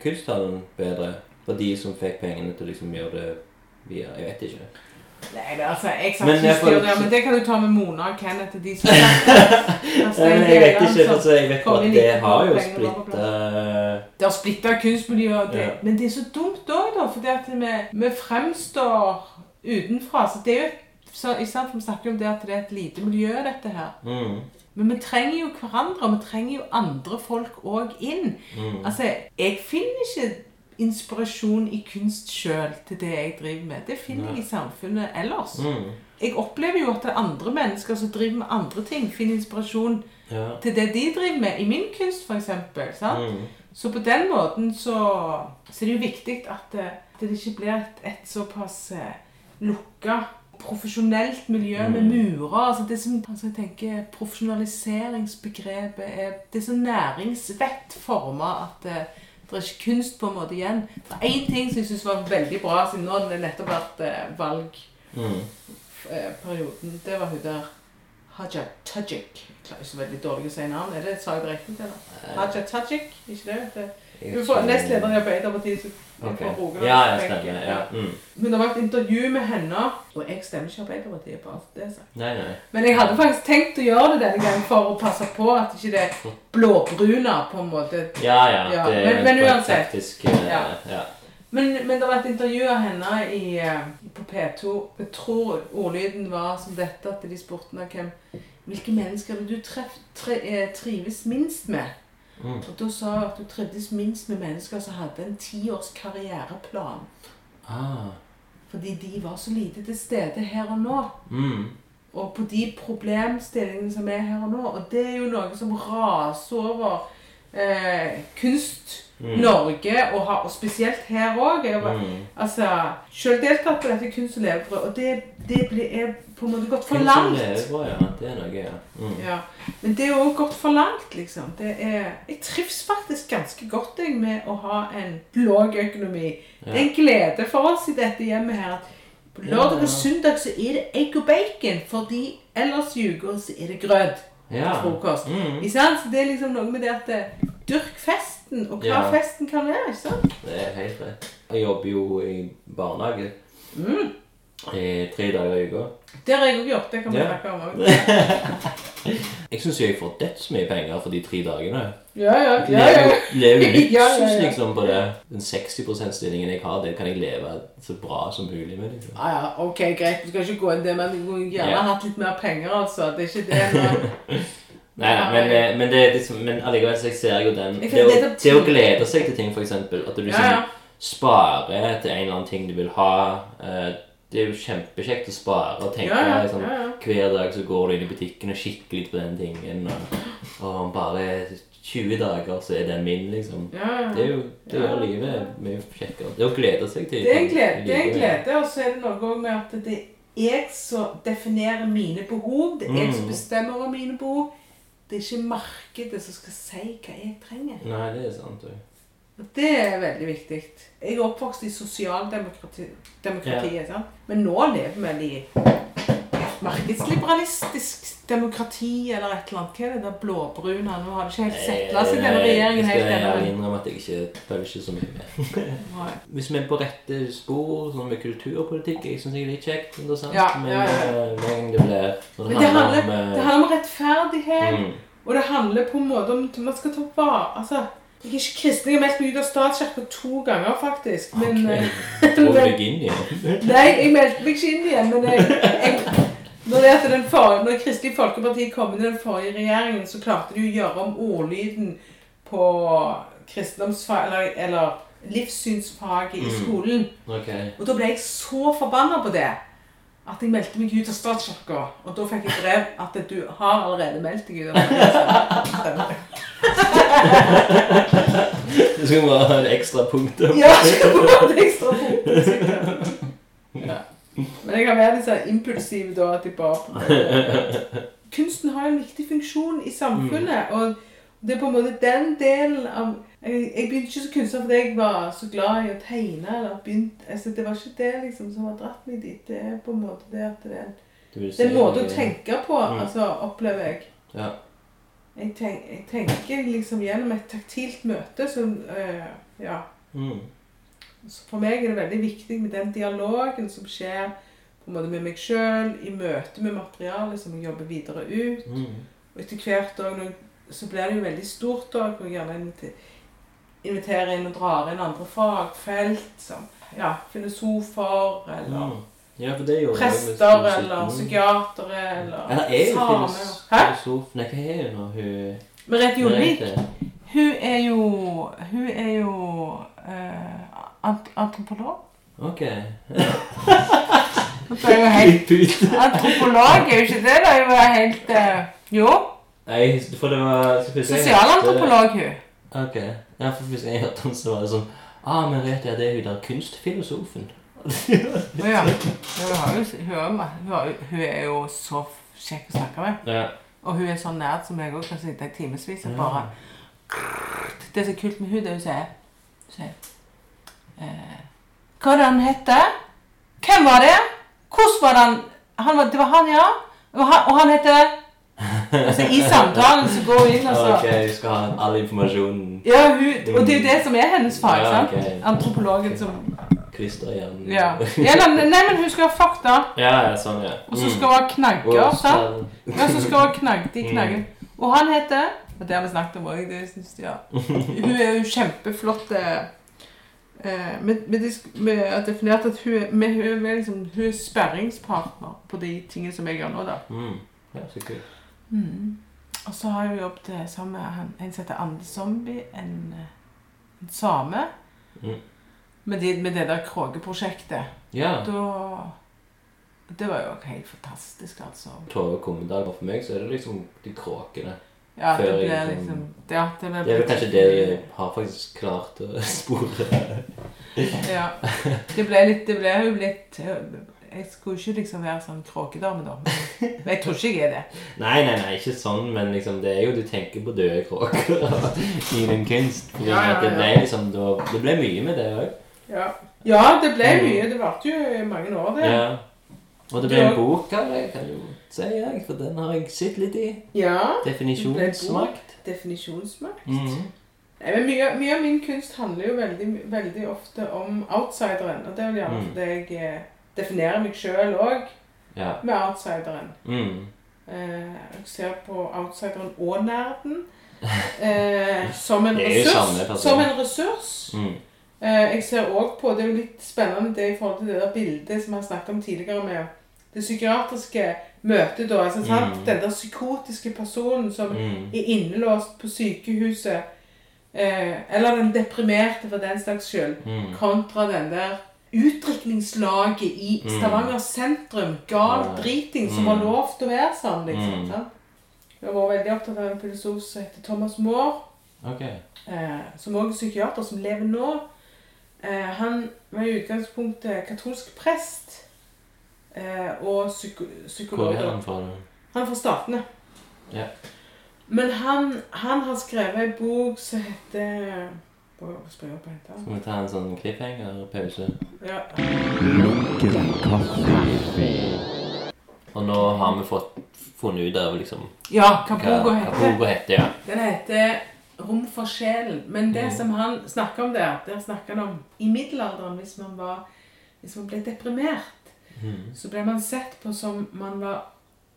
kunsthallen bedre. For de som fikk pengene til å liksom gjøre det via Jeg vet ikke. Nei, det, altså, jeg sa Men ikke jeg men det kan du ta med Mona og Kenneth. De som altså, Nei, men jeg vet ikke, altså, jeg vet bare at det har jo penger og bla, bla, splitta Det har splitta kunstmiljøet, Ja. men det er så dumt òg, da. For det at vi, vi fremstår utenfra. Så det er jo så, i stedet for Vi snakker om det at det er et lite miljø, dette her. mm, Men vi trenger jo hverandre, og vi trenger jo andre folk òg inn. mm. Altså, jeg finner ikke inspirasjon i kunst sjøl til det jeg driver med. Det finner jeg i samfunnet ellers. Mm. Jeg opplever jo at det er andre mennesker som driver med andre ting, finner inspirasjon Ja. til det de driver med. I min kunst, eksempel. Mm. Så på den måten så, så er det jo viktig at det, det ikke blir et, et såpass eh, lukka profesjonelt miljø med murer. Altså det som altså jeg tenker Profesjonaliseringsbegrepet er Det er så næringsvett forma at eh, det er ikke kunst på en måte igjen. Det er én ting som jeg syns var veldig bra, siden nå har det nettopp vært eh, valgperioden. Mm. Det var hun der Haja Tajik. Jeg klarer ikke så veldig dårlig å si navn. Er det sa jeg det riktig? eller? Haja Tajik? Ikke det? det Hun får ikke- i Arbeiderpartiet. Rogaland, Ja, jeg stemmer. Ja. Mm. Men det var et intervju med henne, og jeg stemmer ikke Arbeiderpartiet. på alt det sagt. Nei, nei. Men jeg hadde faktisk tenkt å gjøre det denne gangen for å passe på at ikke det er blåbrune på en måte. Ja, ja. Ja, Det men- men uansett. taktisk eh, Ja. ja. Men, men det var et intervju av henne i, eh, på P2. Jeg tror ordlyden var som dette, at de spurte henne hvem, hvilke mennesker er du treff, tre, eh, trives minst med. Mm. Og da sa hun at hun trivdes minst med mennesker som hadde en tiårs karriereplan. Ah. Fordi de var så lite til stede her og nå. Mm. Og på de problemstillingene som er her og nå. Og det er jo noe som raser over eh, kunst Mm. Norge, og, har, og spesielt her òg. Mm. Altså, Selv deltatt på dette kunst- og levebrød, og det, det blir, er på en måte gått for langt. levebrød, ja. Det er noe, ja. Mm. Ja, Men det er jo gått for langt, liksom. Det er, jeg trives faktisk ganske godt jeg, med å ha en låg økonomi. Det er en glede for oss i dette hjemmet her. at På lørdag Ja, ja. og søndag så er det egg og bacon, fordi ellers i uka så er det grøt Ja. frokost. Mm. Ikke sant? Så det er liksom noe med det at eh, Dyrk festen, og hva Ja. festen kan være. ikke sant? Det er helt rett. Jeg jobber jo i barnehage Mm. I tre dager i uka. Det har jeg òg gjort. Det kan vi Ja. snakke om òg. Jeg syns jeg får dødsmye penger for de tre dagene. Ja, ja. ja, ja, lever, lever Ja, ja, ja. liksom på det. Den 60 %-stillingen jeg har, det kan jeg leve så bra som mulig med. liksom. Ja, ja, ok, greit. Du skal ikke gå inn det, men du kunne gjerne Ja. hatt litt mer penger, altså. Det er ikke det. men- Nei, nei, men, eh, men, det er liksom, men allikevel så jeg ser jo den Jeg det å, føler nettopp- det å glede seg til ting, for eksempel. At du liksom ja. sparer til en eller annen ting du vil ha. eh, det er jo kjempekjekt å spare og tenke Ja, ja, sånn, ja. Hver dag så går du inn i butikken og kikker litt på den tingen. Og, og om bare 20 dager så er den min, liksom. Det er jo det gjør livet mye kjekkere. Det er å glede seg til Det er en glede, det er en glede og så er det noe også med at det er jeg som definerer mine behov. Det er jeg som Mm. bestemmer over mine behov. Det er ikke markedet som skal si hva jeg trenger. Nei, det er sant. du. Det er veldig viktig. Jeg er oppvokst i sosialdemokratiet, demokratiet, sant? men nå lever vi i markedsliberalistisk demokrati eller et eller annet. Hva er det der blåbrune? Nå har det ikke helt settla seg, denne regjeringen helt Jeg skal innrømme at jeg ikke følger ikke så mye med. Hvis vi er på rette spor sånn med kulturpolitikk, jeg syns jeg er litt kjekt. Interessant. Ja, men ja, ja. eh, det blir det handler, om, eh, det handler om rettferdighet. mm, Og det handler på en måte om at man skal ta vare Altså, jeg er ikke kristen. Jeg har meldt meg ut av statskirka to ganger, faktisk. Men, ok. eh, Tror deg inn igjen? Nei, jeg meldte meg ikke inn igjen. Men jeg, jeg, når, det den forrige, når Kristelig Folkeparti kom inn i den forrige regjeringen, så klarte de å gjøre om ordlyden på kristendomsfag, eller, eller livssynsfaget i Mm. skolen. Og da ble jeg så forbanna på det at jeg meldte meg ut av statskirka. Og da fikk jeg brev at du har allerede meldt deg ut av. Du skal bare ha en ekstra punkt. Ja, bare ha et ekstra punkt. Ja. Men jeg kan være litt sånn impulsiv da, at jeg bare Kunsten har en viktig funksjon i samfunnet, og det er på en måte den delen av Jeg, jeg begynte ikke som kunstner fordi jeg var så glad i å tegne. eller begynt, altså Det var ikke det liksom som har dratt meg dit. Det er på en måte det at det er en, det er en måte å tenke på, Mm. altså opplever jeg. Ja. Jeg, tenk, jeg tenker liksom gjennom et taktilt møte som øh, Ja. Mm. Så for meg er det veldig viktig med den dialogen som skjer på en måte med meg sjøl, i møte med materialet som jeg jobber videre ut. Mm. Og etter hvert òg så blir det jo veldig stort òg. gjerne inviter- inviterer inn og drar inn andre fagfelt, som ja, filosofer, eller Mm. Ja, for det gjorde jeg med prester, eller psykiatere, eller Eller er jo filosof Nei, hva er hun nå? Hun Merete Jonvik, hun er jo, hun er jo uh, ant antropolog. Ok. Er helt Antropolog er jo ikke det, da. jeg var helt uh, Jo. Nei, for det var Sosialantropolog, hun. Ok. Ja, for Hvis jeg hørte om så var det sånn Ah, Merete, jeg, det er hun der kunstfilosofen. Å ja. Hun, har jo, hun, er, ma- hun, har, hun er jo så kjekk å snakke med. Ja. Og hun er så nerd som jeg òg kan sitte i timevis og bare Det som er kult med hun, det hun sier Hun sier eh, Hva er det han heter? Hvem var det? Hvordan var det han, han var, Det var han, ja. Og han, og han heter Altså I samtalen så går hun inn og så Ok, Hun skal ha all informasjonen. Ja, hun, og det er jo det som er hennes fag. Ja, sant? Antropologen som Klister igjen. ja. ja nei, nei, men hun skal ha fakta, ja, ja, sånn, ja. og så skal hun ha knagger. Sant? så- Ja, så skal hun ha knagg, de Mm. knaggene. Og han heter Og det har vi snakket om òg. Ja. Hun er jo kjempeflott. Eh, vi har definert at hun er, hun er, liksom, hun er sperringspartner på de tingene som jeg gjør nå. da. Mm. Ja, så kult. Mm. Og så har jeg jobbet sammen med en som heter Ande Zombie, en, eh, en same. Mm. Med, de, med det der Kråkeprosjektet. Ja. Da Det var jo helt fantastisk, altså. Tove Kommendal, for meg så er det liksom de kråkene. Ja, det ble jeg liksom liksom- Ja, det ble Det er vel kanskje det jeg har faktisk klart å spore. Ja. Det ble litt Det ble jo litt Jeg skulle ikke liksom være sånn kråkedame, da. Men jeg tror ikke jeg er det. Nei, nei, nei, ikke sånn, men liksom, det er jo du tenker på døde kråker i din kunst. Ja, Ja, ja, Det ble liksom, det, det ble mye med det òg. Ja, ja det ble Mm. mye. Det varte jo mange år, det. Ja. Og det ble en bok av det, kan jo si, jeg, for den har jeg sett litt i. Ja. Definisjonsmakt. Definisjonsmakt. Mm men mye, mye av min kunst handler jo veldig, veldig ofte om outsideren. Og det er vel gjerne Mm. fordi jeg eh, definerer meg sjøl òg Ja. med outsideren. Mm. Eh, jeg ser på outsideren og nerden eh, som en ressurs. Som en ressurs. Mm. Eh, jeg ser også på, Det er jo litt spennende det i forhold til det der bildet som jeg snakket om tidligere med det psykiatriske møtet. da, altså? Mm. Den der psykotiske personen som Mm. er innelåst på sykehuset. Eh, eller den deprimerte for den slags skyld. Mm. Kontra den der utdrikningslaget i Mm. Stavanger sentrum. Gal driting som har var lovt å være sånn, liksom. Mm. sant? Jeg var veldig opptatt av en filosof som heter Thomas Moore, okay. eh, som også er psykiater, som lever nå. Eh, han var i utgangspunktet katolsk prest eh, og psyko psykolog. Hvor er han fra? Han er fra Statene. Ja. Men han, han har skrevet en bok som heter Bare spring opp og hente. Skal vi ta en sånn cliffhanger-pause? Ja. Og nå har vi fått funnet ut av liksom ja, hva hva boka heter. boka heter. Ja. Den heter Rom for sjelen. Men det Mm. som han snakker om der, der snakker han om i middelalderen, hvis man, var, hvis man ble deprimert, mm. så ble man sett på som man var,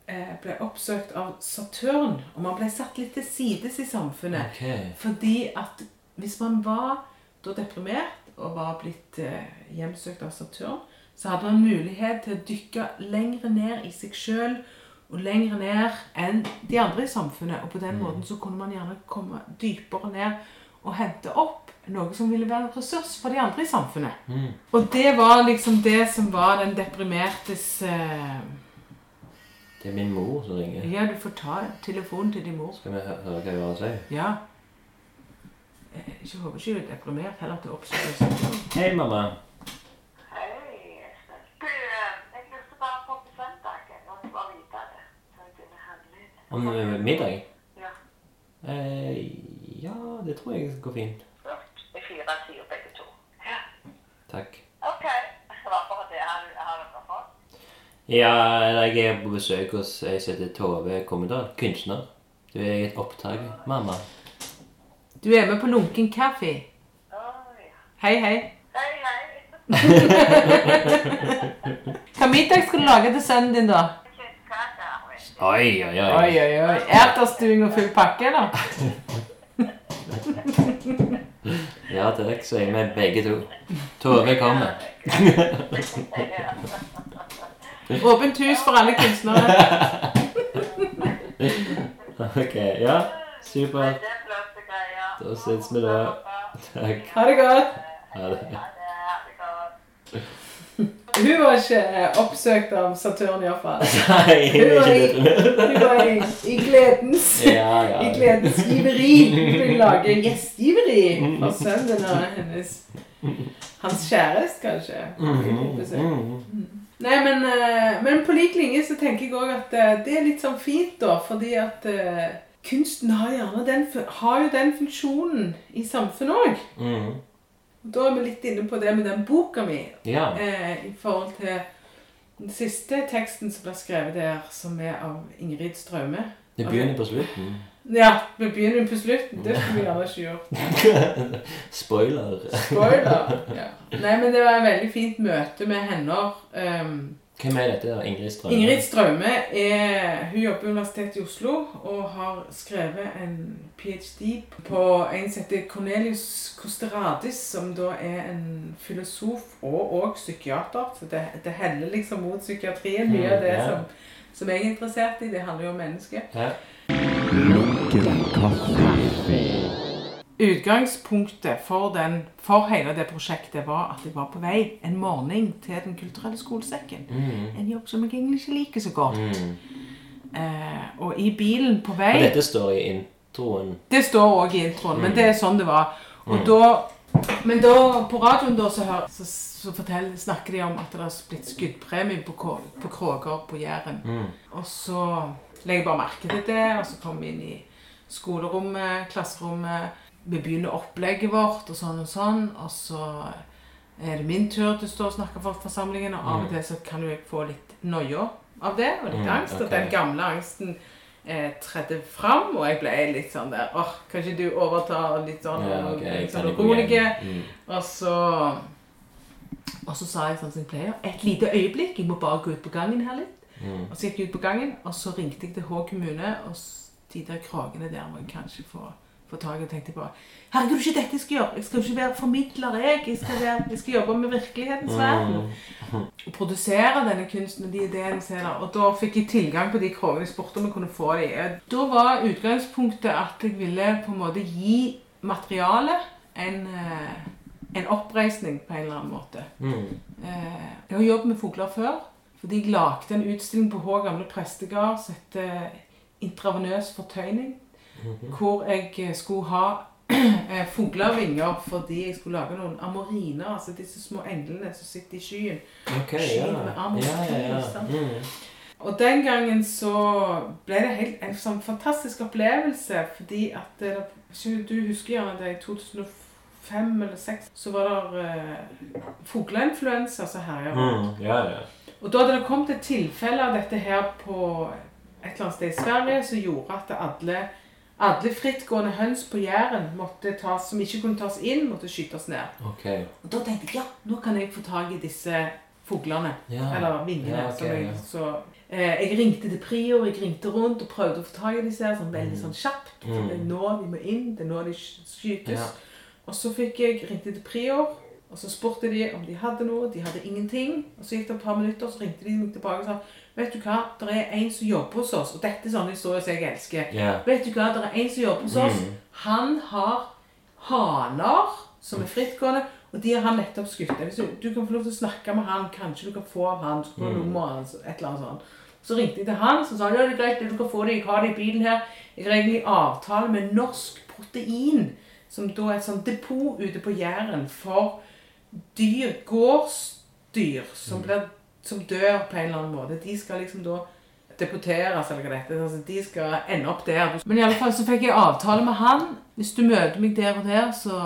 eh, ble oppsøkt av Saturn, og man ble satt litt til sides i samfunnet. Okay. Fordi at hvis man var da deprimert og var blitt eh, hjemsøkt av Saturn, så hadde man mulighet til å dykke lengre ned i seg sjøl og lengre ned enn de andre i samfunnet. Og på den måten så kunne man gjerne komme dypere ned og hente opp noe som ville være en ressurs for de andre i samfunnet. Mm. Og det var liksom det som var den deprimertes eh, Det er min mor som ringer. Ja, du får ta telefonen til din mor. Skal vi høre hva hun har å si? Ja. Eh, Ikke håper ikke du er deprimert, heller til å oppsøke Saturn. Hei, mamma. Hei. Du, eh, jeg lurte bare på på søndag. når måtte var videre. Så jeg kunne handle. Om eh, middag? Ja. Eh, ja, det tror jeg går fint. Flott. Vi firer sider begge to. Ja. Takk. Ok. Det var bare det. Har du har du noe for? Ja, jeg er på besøk hos ei som heter Tove Kommedal. Kunstner. Du er i et opptak. Mamma. Du er med på Lunken kaffe. Oh, ja. Hei, hei. Hei, hei. Hva middag skal du lage til sønnen din, da? Oi, oi, oi. Oi, oi, oi. Erterstuing og full pakke, eller? Ja takk, sier vi begge to. Tove kommer. Åpent hus for alle kunstnere. Ok, ja. Supert. Det er flotte greier. Da ses vi da. Takk. Ha det godt. Ha det. Hun var ikke eh, oppsøkt av Saturn, iallfall. Nei, jeg er ikke. Hun var i, i gledens Ja, ja. I gledens giveri. Hun vil lage gjestgiveri for sønnen og hennes Hans kjæreste, kanskje. Mhm, besøk. mhm. Nei, men, eh, men på lik linje så tenker jeg òg at eh, det er litt sånn fint, da. Fordi at kunsten har den, har jo den funksjonen i samfunnet òg. Mm. Da er vi litt inne på det med den boka mi. Ja. Eh, I forhold til den siste teksten som ble skrevet der, som er av Ingrid Straume. Det begynner på slutten. Ja, vi begynner på slutten. Det skulle vi gjerne ikke gjort. Spoiler. Spoiler. Ja. Nei, men det var et veldig fint møte med henne. Um, Hvem er dette? Ingrid Strømme? Ingrid Straume er, hun jobber ved Universitetet i Oslo og har skrevet en ph.d. på en som heter Cornelius Costeradis, som da er en filosof og også psykiater. Så det, det heller liksom mot psykiatrien. Mye av det Mm, ja. som, som jeg er interessert i. Det handler jo om mennesket. Ja. Lunken kaffe. Utgangspunktet for, den, for hele det prosjektet var at jeg var på vei en morgen til Den kulturelle skolesekken. Mm. En jobb som jeg egentlig ikke liker så godt. Mm. Eh, og i bilen på vei Og dette står i introen. Det står òg i introen, men Mm. det er sånn det var. Og Mm. da, men da, på radioen da, så, hør, så, så fortell, snakker de om at det har blitt skuddpremie på, Kå- på Kråker på Jæren. Mhm. Og så legger jeg bare merke til det, og så kommer vi inn i skolerommet, klasserommet. Vi begynner opplegget vårt og sånn og sånn, og så er det min tur til å stå og snakke for forsamlingen, og av og til så kan jo jeg få litt noia av det, og litt Mm, angst. Og ok. den gamle angsten eh, tredde fram, og jeg ble litt sånn der åh, kan ikke du overta litt sånn, Ja, og ok, litt sånn rolig? Mhm. Og så Og så sa jeg sånn som jeg pleier. Et lite øyeblikk. Jeg må bare gå ut på gangen her litt. Mm. Og så gikk jeg ut på gangen, og så ringte jeg til Hå kommune, og de der kragene der må jeg kanskje få, få tak. Og tenkte på Herregud, det er ikke dette jeg skal gjøre. Jeg skal jo ikke være formidler, jeg. Jeg skal, være, jeg skal jobbe med virkelighetens verden. Og produsere denne kunsten og de ideene som er der. Og da fikk jeg tilgang på de krogene jeg spurte om jeg kunne få de. Da var utgangspunktet at jeg ville på en måte gi materialet en, eh, en oppreisning på en eller annen måte. Mm. Eh, jeg har jobbet med fugler før, fordi jeg lagde en utstilling på Hå gamle prestegard som heter Intravenøs fortøyning. Mhm. Hvor jeg eh, skulle ha eh, fuglevinger fordi jeg skulle lage noen amoriner, altså disse små englene som sitter i skyen. Okay, skyen ja. med og Ja, ja. Mm. Og den gangen så ble det helt, en sånn fantastisk opplevelse, fordi at det, Du husker gjerne det i 2005 eller 2006, så var det uh, fugleinfluensa som herja. Mm. Ja, ja. Og da hadde det kommet et tilfelle av dette her på et eller annet sted i Sverige som gjorde at alle, alle frittgående høns på Jæren tas, som ikke kunne tas inn, måtte skytes ned. Okay. Og da tenkte jeg ja, nå kan jeg få tak i disse fuglene. Ja. Eller vingene. Ja, okay, som jeg, så, eh, jeg ringte til Prior, jeg ringte rundt og prøvde å få tak i disse her, sånn veldig sånn kjapt. Mm. Det er nå de må inn, det er nå de skytes. Og så fikk jeg ringte til Prior, og så spurte de om de hadde noe. De hadde ingenting. Og så gikk det et par minutter, så ringte de meg tilbake og sa Vet du hva, det er en som jobber hos oss, og dette er sånne historier som jeg elsker. Yeah. Vet du hva, det er en som jobber hos oss. Mm. Han har haner som er frittgående, og de har han nettopp skutt. Hvis du, du kan få lov til å snakke med han, kanskje du kan få av han, så Mm. nummeret hans, et eller annet sånt. Så ringte jeg til han, så sa han, ja, det er greit, du kan få det, jeg har det i bilen her. Jeg har egentlig avtale med Norsk Protein, som da er et sånt depot ute på Jæren for dyr, gårdsdyr, som, blir, som dør på en eller annen måte. De skal liksom da deporteres, eller hva det heter. Altså, de skal ende opp der. Men i alle fall så fikk jeg avtale med han. Hvis du møter meg der og der, så,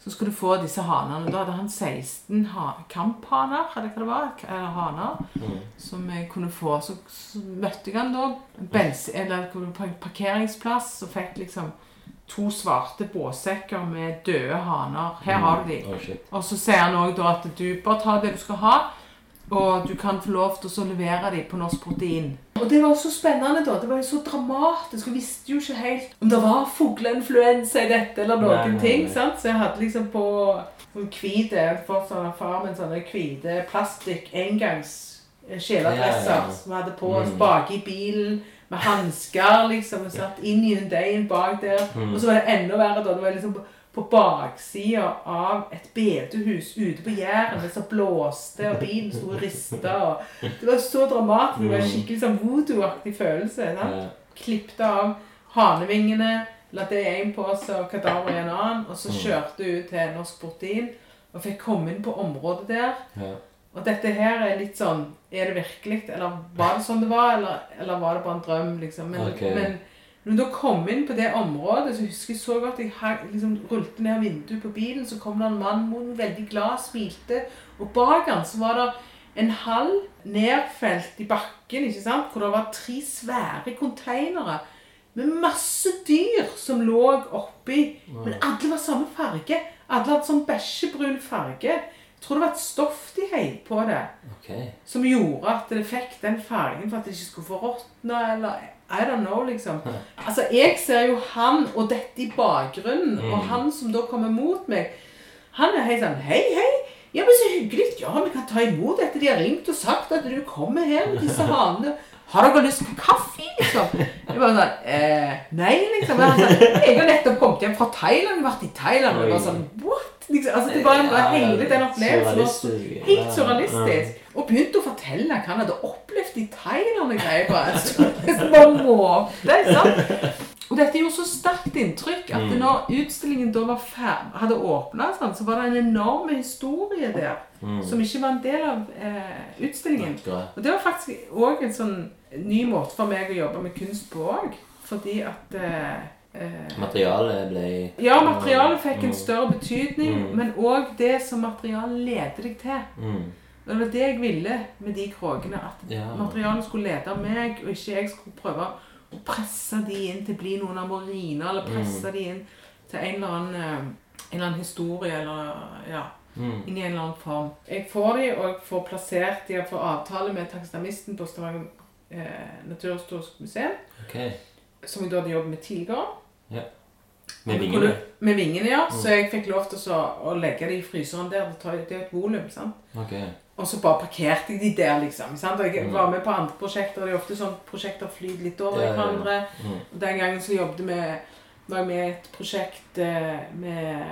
så skal du få disse hanene. Da hadde han 16 ha kamphaner, eller hva det var, eller haner, Mm. som jeg kunne få. Så, så møtte jeg han da bens, eller på en parkeringsplass, og fikk liksom to svarte båssekker med døde haner. Her har du de. Oh. Og så sier han òg at du bare tar det du skal ha, og du kan få lov til å levere dem på Norsk Protein. Og det var så spennende, da. Det var jo så dramatisk. Jeg visste jo ikke helt om det var fugleinfluensa i dette eller noen Nei, nei, ting. nei. sant? Så jeg hadde liksom på sånn hvite Fått far min sånne hvite plastikk engangs eh, kjeledresser Ja, ja, ja. som vi hadde på oss Mm. bak i bilen. Med hansker, liksom. Og satt inn i Hyundaien bak der. Mm. Og så var det enda verre da. Det var liksom på, på baksida av et bedehus ute på Jæren. Det så blåste, og bilen sto og rista. Og det var så dramatisk. Det var en skikkelig sånn voodoo-aktig følelse. Ja. Klippte av hanevingene, la det én på seg og kadaver i en annen. Og så Mm. kjørte du til Norsk Protein og fikk komme inn på området der. Ja. Og dette her er litt sånn Er det virkelig? Eller var det sånn det var? Eller, eller var det bare en drøm, liksom? Men, okay. men når du da kom inn på det området, så husker jeg så godt jeg liksom rulte ned vinduet på bilen, så kom det en mann mot en veldig glad, smilte. Og bak han så var det en hall nedfelt i bakken, ikke sant? Hvor det var tre svære konteinere med masse dyr som lå oppi. Men alle var samme farge. Alle hadde sånn bæsjebrun farge. Tror det var et stoff de heiv på det, okay. som gjorde at det fikk den fargen for at det ikke skulle få råtne, eller I don't know, liksom. Altså, jeg ser jo han og dette i bakgrunnen, og han som da kommer mot meg, han er helt sånn Hei, hei! Ja, men så hyggelig. Ja, vi kan ta imot dette. De har ringt og sagt at du kommer her med disse hanene. Har dere lyst på kaffe, liksom? Jeg bare sånn eh, Nei, liksom. Jeg, sånn, jeg har nettopp kommet hjem fra Thailand. Vært i Thailand. Og det var sånn What? Liksom, altså, det bare var hele den opplevelsen var helt surrealistisk. Og begynte å fortelle hva han hadde opplevd i Thailand og greier. Bare, altså, så bare måte, sant? Og dette gjorde så sterkt inntrykk at Mm. når utstillingen da var ferdig, hadde åpna, så var det en enorm historie der Mm. som ikke var en del av eh, utstillingen. Og det var faktisk òg en sånn ny måte for meg å jobbe med kunst på òg. Fordi at eh, eh, Materialet ble Ja, materialet fikk en Mm. større betydning, Mm. men òg det som materialet leder deg til. Mm. Og Det var det jeg ville med de kråkene. At Ja. materialet skulle lede meg, og ikke jeg skulle prøve å presse de inn til å bli noen amoriner, eller presse de inn til en eller annen, eh, en eller annen historie, eller ja, Mm. inn i en eller annen form. Jeg får de, og jeg får plassert de, jeg får avtale med takstamisten på Stavanger eh, naturhistorisk museum, okay. som jeg da hadde jobbet med tidligere. Med vingene? Med vingene, ja. Så jeg fikk lov til så, å legge dem i fryseren der. Det, er et volum, sant. Okay. Og så bare parkerte jeg de der, liksom. Sant? Og jeg Mm. var med på andre prosjekter. Det er ofte sånn prosjekter flyr litt over Ja, ja, ja. hverandre. Mm. Og Den gangen så jobbet vi med, var jeg med i et prosjekt eh, med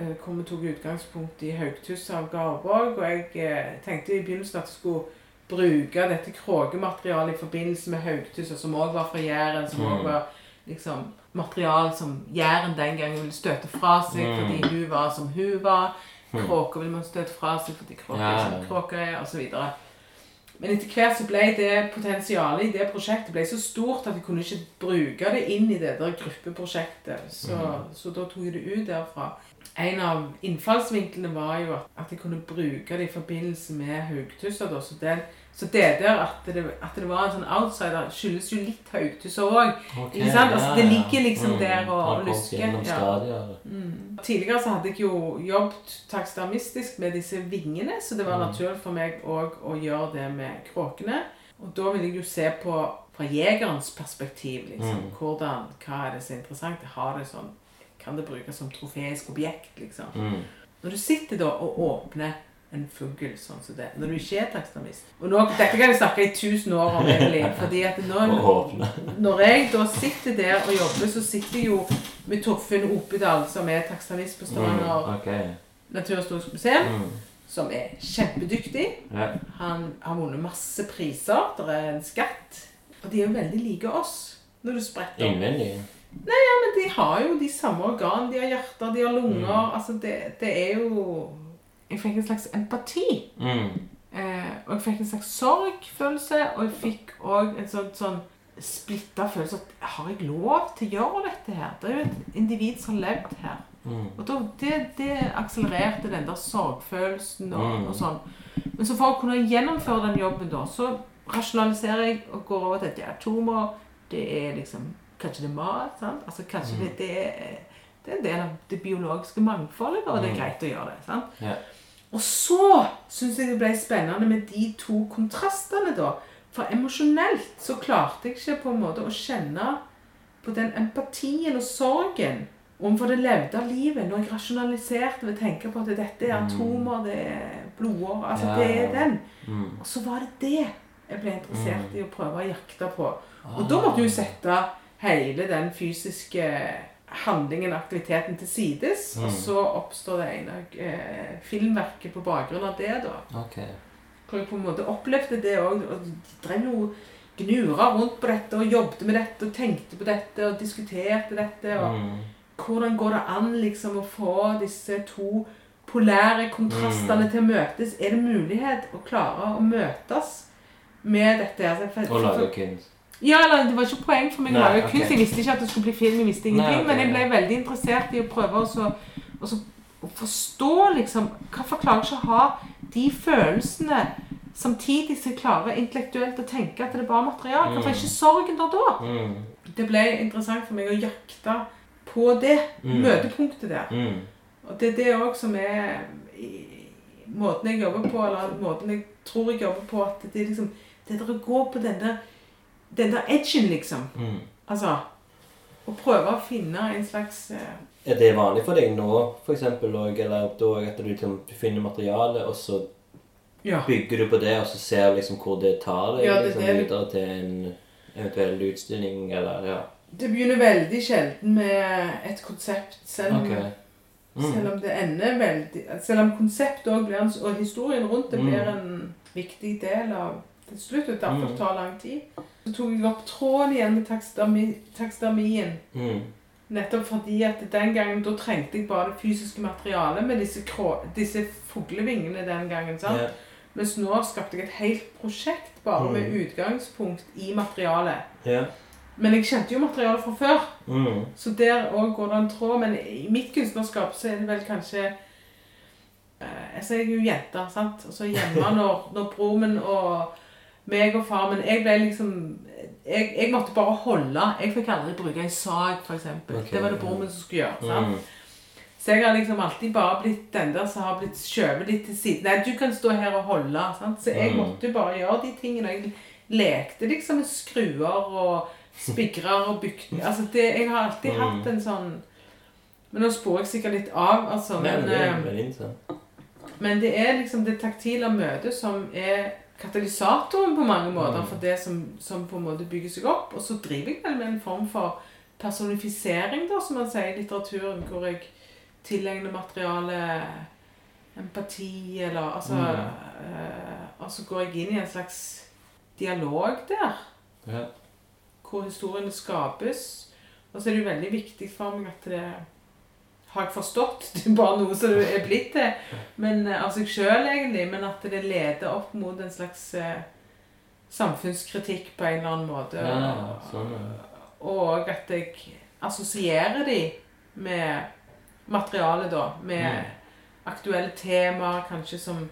eh, hvor vi tok utgangspunkt i Haugtuss av Garborg. Og jeg eh, tenkte i begynnelsen at jeg skulle bruke dette kråkematerialet i forbindelse med Haugtussa, som òg var fra Jæren, som også Mm. var liksom material som Jæren den gangen ville støte fra seg Mm. fordi hun var som hun var. Mm. Kråker vil man støte fra seg fordi kråker Ja, er som kråker er, osv. Men etter hvert så ble det potensialet i det prosjektet ble så stort at vi kunne ikke bruke det inn i det der gruppeprosjektet. Så, mm. så da tok jeg det ut derfra. En av innfallsvinklene var jo at, at jeg kunne bruke det i forbindelse med Haugtussa. Så, den, så det der at det, at det var en sånn outsider, skyldes jo litt Haugtussa òg. Okay, ja. Altså, det ligger liksom der og- og lusker, ja. Mm. Tidligere så hadde jeg jo jobbet takstamistisk med disse vingene, så det var Mm. naturlig for meg òg å gjøre det med kråkene. Og da vil jeg jo se på fra jegerens perspektiv, liksom. Mm. Hvordan, hva er det som er interessant? Har det sånn, kan det brukes som trofeisk objekt, liksom? Mm. Når du sitter da og åpner en fugl sånn som det, når du ikke er taksonomist. Og nå, dette kan jeg snakke i tusen år om, egentlig, fordi at nå når jeg da sitter der og jobber, så sitter jeg jo med Torfinn Opedal, som er taksonomist på Stavanger Mm, okay. naturhistorisk museum, Mm. som er kjempedyktig. Ja. Han har vunnet masse priser. Det er en skatt. Og de er jo veldig like oss når du spretter Innvendig? Nei, ja, Men de har jo de samme organ. De har hjerter, de har lunger. Mm. Altså, det, det er jo Jeg fikk en slags empati. Mm. Eh, og jeg fikk en slags sorgfølelse, og jeg fikk òg en sånn, sånn splitta følelse at har jeg lov til å gjøre dette her? Det er jo et individ som har levd her. Mm. Og da, det, det akselererte den der sorgfølelsen og, Mm. og sånn. Men så for å kunne gjennomføre den jobben da, så rasjonaliserer jeg og går over til at det er atomer, det er liksom Kanskje det er mat? sant? Altså kanskje det, det, er, det er en del av det biologiske mangfoldet, og det er Mm. greit å gjøre det. sant? Ja. Og så syns jeg det ble spennende med de to kontrastene, da. For emosjonelt så klarte jeg ikke på en måte å kjenne på den empatien og sorgen overfor det levde livet når jeg rasjonaliserte ved å tenke på at dette er atomer, det er blodår Altså, Ja, det er den. Mm. Og så var det det jeg ble interessert Mm. i å prøve å jakte på. Og da måtte jeg jo sette hele den fysiske handlingen, og aktiviteten, til sides. Mm. Og så oppstår det ene eh, filmverket på bakgrunn av det, da. Okay. Hvor jeg på en måte opplevde det òg. Og de drev jo gnura rundt på dette og jobbet med dette og tenkte på dette og diskuterte dette. og Mm. hvordan går det an liksom å få disse to polære kontrastene Mm. til å møtes? Er det mulighet å klare å møtes med dette? her? For- Og lage kunst. Ja, eller det var ikke poeng for meg Nei, lage okay. kunst. Jeg visste ikke at det skulle bli film, jeg visste ingenting. Nei, okay, Men jeg ble ja. veldig interessert i å prøve å så, å så, å forstå liksom Hvorfor klarer jeg ikke å ha de følelsene samtidig som jeg klarer intellektuelt å tenke at det er bare material? Hvorfor er ikke sorgen der da? Mm. Det ble interessant for meg å jakte på det Mm. møtepunktet der. Mm. Og det er det òg som er måten jeg jobber på, eller måten jeg tror jeg jobber på, at det er liksom Det der å gå på den der, den der edgen, liksom. Mm. Altså Å prøve å finne en slags eh, Er det vanlig for deg nå, eksempel, eller da, at du, liksom, finner materiale, og så Ja. bygger du på det, og så ser du liksom hvor det tar deg Ja, det liksom, det. videre til en eventuell utstilling, eller ja. Det begynner veldig sjelden med et konsept, selv om, Ok. selv Mm. om det ender veldig Selv om konseptet en, og historien rundt det Mm. blir en viktig del av til slutt, og derfor Mm. tar lang tid. Så tok jeg opp tråden igjen med takstermi, takstermien. Mm. Nettopp fordi at den gangen da trengte jeg bare det fysiske materialet med disse, krå, disse fuglevingene den gangen. sant? Yeah. Mens nå skapte jeg et helt prosjekt bare med Mm. utgangspunkt i materialet. Yeah. Men jeg kjente jo materialet fra før, Mm. så der òg går det en tråd. Men i mitt kunstnerskap så er det vel kanskje eh, Altså, jeg er jo jente, sant. Og så hjemme når, når broren min og meg og far Men Jeg ble liksom jeg, jeg måtte bare holde. Jeg fikk aldri bruke en sag, f.eks. Okay, det var det broren min som skulle gjøre. sant? Mm. Så jeg har liksom alltid bare blitt den der som har blitt skjøvet litt til siden. Nei, du kan stå her og holde. sant? Så jeg Mm. måtte jo bare gjøre de tingene. Jeg lekte liksom med skruer og spigrer og bygde Altså, det, jeg har alltid Mm. hatt en sånn Men nå sporer jeg sikkert litt av, altså. Men, det eh, men det er liksom det taktile møtet som er katalysatoren på mange måter Mm. for det som, som på en måte bygger seg opp. Og så driver jeg vel med en form for personifisering, da, som man sier i litteraturen, hvor jeg tilegner materiale empati, eller altså Mm. eh, Og så går jeg inn i en slags dialog der, Ja. hvor historiene skapes. Og så er det jo veldig viktig for meg at det har jeg forstått. Det er bare noe som det er blitt til men, eh, av seg sjøl, egentlig. Men at det leder opp mot en slags eh, samfunnskritikk på en eller annen måte. Ja, sånn, ja. Og at jeg assosierer de med materialet, da. Med Mm. aktuelle temaer, kanskje som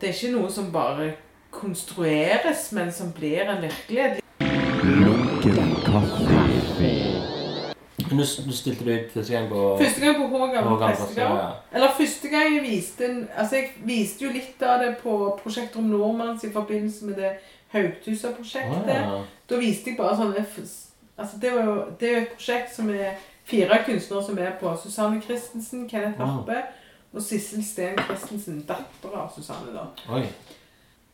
Det er ikke noe som bare konstrueres, men som blir en virkelighet. Men du, du stilte det ut første gang på Første gang på Hågan Hågan Prestegård. ja. Eller første gang jeg viste en, Altså, jeg viste jo litt av det på prosjektet om Nordmanns i forbindelse med det Haugtusa-prosjektet. Å, ja. Da viste jeg bare sånne f- Altså, det, var jo, det er jo et prosjekt som er fire kunstnere som er på. Susanne Christensen, Kenneth Wow. Harpe og Sissel Steen Christensen, datter av Susanne. da. Oi.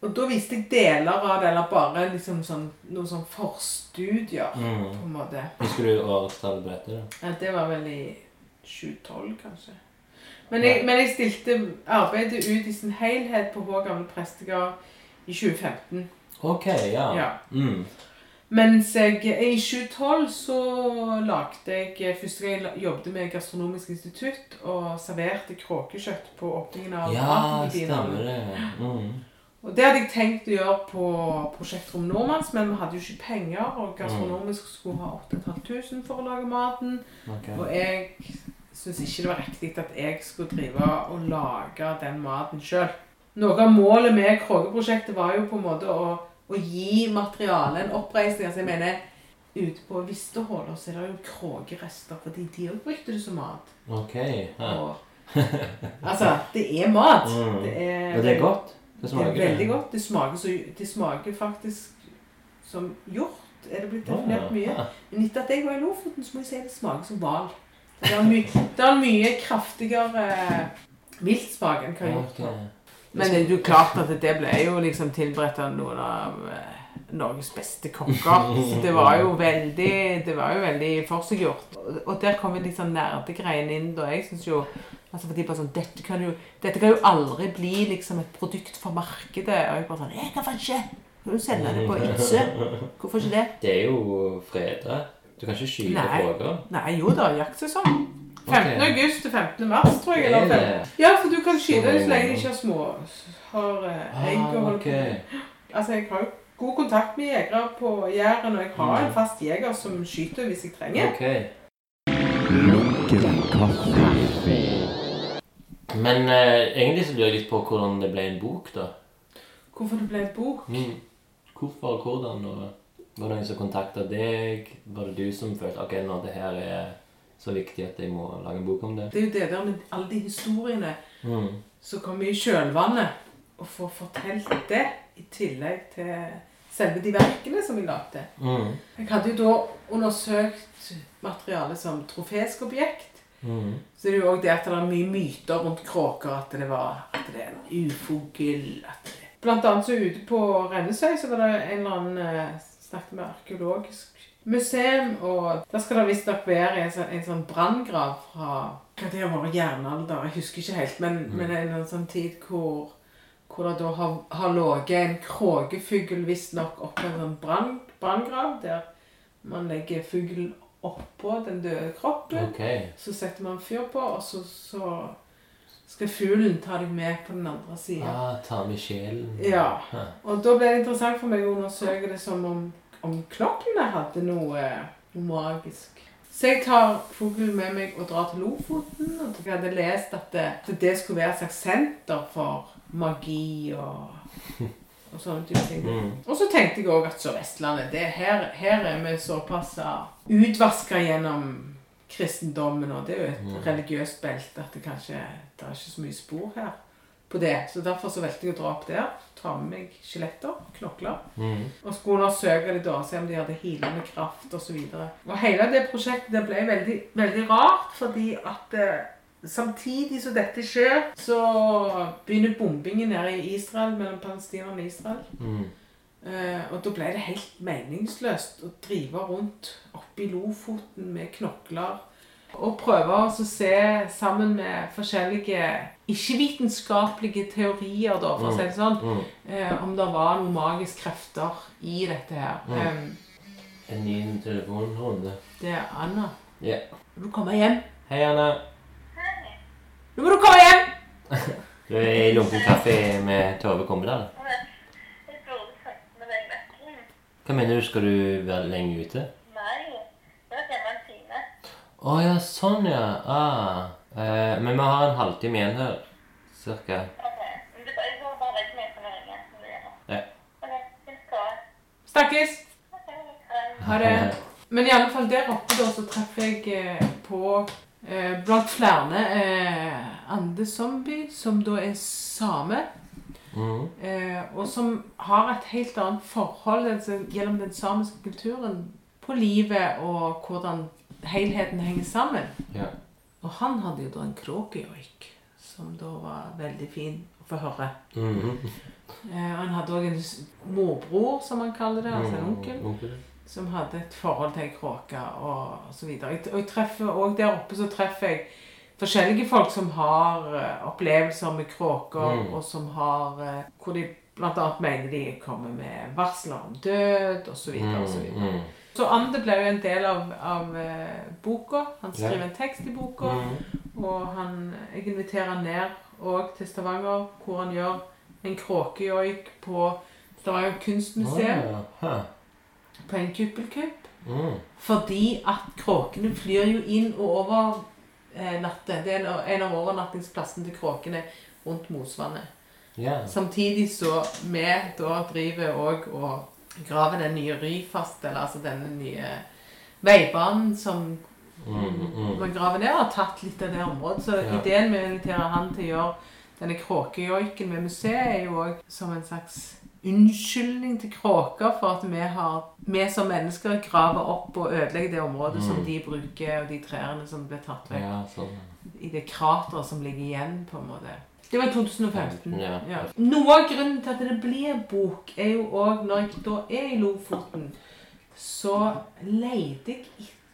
Og da viste jeg deler av det, eller bare liksom sånn, noen sånn forstudier, Mm. på en måte. Husker du årstallet på dette? da? Ja, det var vel i 712, kanskje. Men jeg, men jeg stilte arbeidet ut i sin helhet på Hå gamle prestegard i 2015. Ok, ja. Ja. Mm. Mens jeg i 2012 så lagde jeg Første gang jeg jobbet med Gastronomisk institutt og serverte kråkekjøtt på åpningen av Ja, stemmer det. Mm. Og det hadde jeg tenkt å gjøre på Prosjekt Rom Nordmanns, men vi hadde jo ikke penger, og Gastronomisk skulle ha 8500 for å lage maten. Okay. Og jeg syntes ikke det var riktig at jeg skulle drive og lage den maten sjøl. Noe av målet med Kråkeprosjektet var jo på en måte å, å gi materialet en oppreisning. Altså jeg mener, Ute på Vistehåler så er det jo kråkerester, fordi de òg brukte det som mat. Ok. Ja. Og, altså, det er mat. Mm. Det er, Og det er godt? Det Det smaker er veldig godt. Det smaker, så, det smaker faktisk som hjort. Er det blitt definert mye? Ja. Men etter at jeg var i Lofoten, så må jeg si det smaker som hval. Det er, mye, mye kraftigere eh, viltsmak enn hva jeg har. Men det er jo klart at det ble jo liksom tilberedt av noen av eh, Norges beste kokker. Det var jo veldig det var jo veldig forseggjort. Og- der kom litt sånn nerdegreiene inn. da Jeg synes jo altså fordi bare sånn, dette kan, jo, dette kan jo aldri bli liksom et produkt for markedet. Og jeg bare sånn Jeg kan ikke! Kan du selge det på Ytse? Hvorfor ikke det? Det er jo fredag. Du kan ikke skyte Nei. kråker. Nei, jo da, jaktsesong. 15. Okay. august til 15. mars, tror jeg. Eller er 15. det. Ja, for du kan skyte Så lenge de ikke har små har eh, egg Ah, og holder ok. Altså, jeg har jo god kontakt med jegere på Jæren, og jeg har Mm. en fast jeger som skyter hvis jeg trenger. Okay. Lunken kaffe. Men eh, egentlig så lurer jeg litt på hvordan det ble en bok, da. Hvorfor det ble en bok? Mm. Hvorfor og hvordan? Og var det noen som kontakta deg? Var det du som følte ok, nå det her er så viktig at jeg må lage en bok om det? Det er jo det der med alle de historiene Mm. som kommer i kjølvannet, og få fortalt det i tillegg til selve de verkene som jeg lagde. Mm. Jeg hadde jo da undersøkt materialet som trofesk objekt. Mm. Så det er jo også det at det er mye myter rundt kråker. At det var at det er en ufugl. Det... Blant annet så ute på Rennesøy så var det en eller annen eh, snakket med arkeologisk museum. Og der skal det visstnok være en sånn, en sånn branngrav fra hva det har vært jernalder. Jeg husker ikke helt. Men, men en sånn tid hvor, hvor det da har, har ligget en kråkefugl visstnok oppå en sånn brann, branngrav. Der man legger fuglen oppå den døde kroppen. Okay. Så setter man fyr på, og så, så skal fuglen ta deg med på den andre sida. Ah, ta med sjelen. Ja. Og da ble det interessant for meg å undersøke det som om, om klokkene hadde noe, noe magisk. Så jeg tar fuglen med meg og drar til Lofoten. Og jeg hadde lest at det, at det skulle være et slags senter for magi og, og sånne type ting. Mm. Og så tenkte jeg òg at Sør-Vestlandet det, her, her er vi såpass utvaska gjennom kristendommen, og det er jo et Mm. religiøst belte at det kanskje det er ikke så mye spor her på det. Så derfor så valgte jeg å dra opp der, ta med meg skjeletter, knokler, Mm. og skulle undersøke det da, se om de hadde healende kraft osv. Og, og hele det prosjektet det ble veldig, veldig rart, fordi at eh, samtidig som dette skjer, så begynner bombingen nede i Israel, mellom palestinerne og Israel. Mm. Uh, og da ble det helt meningsløst å drive rundt oppe i Lofoten med knokler Og prøve å se sammen med forskjellige ikke-vitenskapelige teorier, da, for å si det sånn, Mm. uh, om det var noen magiske krefter i dette her. Mm. Um, En ny telefonrunde. det er Anna. Ja. Nå du komme hjem. Hei, Anna. Nå må du komme hjem! Du er i Lunken kaffe med Tove du. Hva mener du, skal du være lenge ute? Nei, Jeg er hjemme en time. Å ja, sånn ja. Ah. Eh, men vi har en halvtime igjen her. Cirka. Snakkes! Ha det. Men i alle fall der oppe da, så treffer jeg eh, på blant flere eh, andre zombie, som da er same. Mm. Eh, og som har et helt annet forhold altså, gjennom den samiske kulturen på livet og hvordan helheten henger sammen. Ja. Og han hadde jo da en kråkejoik, som da var veldig fin å få høre. Mhm. Eh, han hadde òg en morbror, som han kaller det, altså en Mm, onkel, onkel. Som hadde et forhold til ei kråke og, osv. Og jeg treffer, òg der oppe så treffer jeg forskjellige folk som har eh, opplevelser med kråker, Mm. og som har eh, Hvor de annet mener de kommer med varsler om død, og så så. Mm, Så Ande ble jo en del av, av eh, boka. Han skriver Ja. en tekst i boka. mm. Og han, jeg inviterer han ned òg til Stavanger, hvor han gjør en kråkejoik på Stavanger kunstmuseum. Å, ja. På en kuppelkupp. Mm. Fordi at kråkene flyr jo inn og over eh, natter. Det er en, av overnattingsplassene til kråkene rundt Mosvannet. Yeah. Samtidig så vi da driver òg og graver den nye Ryfast, eller altså denne nye veibanen som Mm, mm. man graver ned, har tatt litt av det området. Så yeah. ideen med å invitere han til å gjøre denne kråkejoiken ved museet er jo òg som en slags unnskyldning til kråker for at vi, har, vi som mennesker graver opp og ødelegger det området som Mm. de bruker, og de trærne som ble tatt vekk. Ja, sånn. I det krateret som ligger igjen, på en måte. Det var i 2015. Ja. Noe av grunnen til at det blir bok, er jo òg når jeg da er i Lofoten, så leter jeg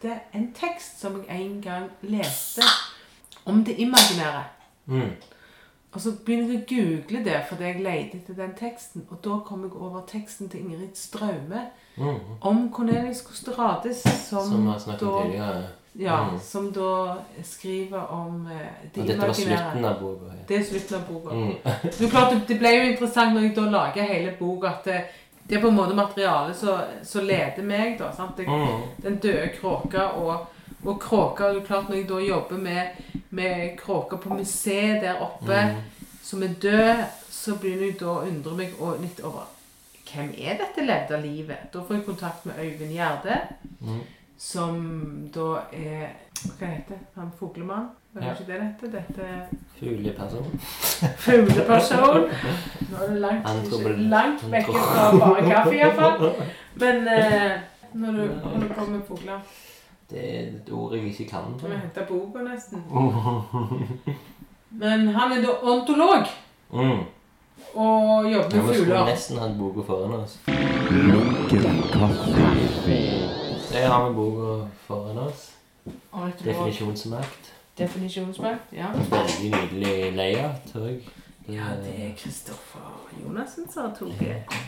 etter en tekst som jeg en gang leste om det imaginære. Mm. Og så begynner jeg å google det fordi jeg leter etter den teksten. Og da kom jeg over teksten til Ingrid Straume Mm. om Cornelius Costerades, som, Som har snakket da, tidligere. ja, Mm. som da skriver om eh, det Og dette var slutten av boka. ja. Det er slutten av boka. Mm. Det, er klart, det- det ble jo interessant når jeg da lager hele boka, at det, det er på en måte materialet som leder meg. da, sant? Jeg, Mm. Den døde kråka og, og kråker det er klart Når jeg da jobber med, med kråker på museet der oppe, Mm. som er død, så begynner jeg da å undre meg litt over hvem er dette levde livet? Da får jeg kontakt med Øyvind Gjerde, Mm. som da er Hva heter? Han fuglemann? Hva Ja. det det heter? Dette Fugleperson. fugleperson. Nå er det langt, langt vekk fra bare kaffe, iallfall. Men eh, når du holder på med fugler Det er et ord jeg ikke kan. Kan vi hente boka, nesten? Men han er da ontolog Mm. og jobber med fugler. vi skulle nesten hatt boka foran oss. Lunken kaffe. Der har vi boka foran oss. Definisjonsmakt. Definisjonsmakt. Ja. Veldig nydelig leir, tror jeg. ja, det er Kristoffer Jonassen som har tatt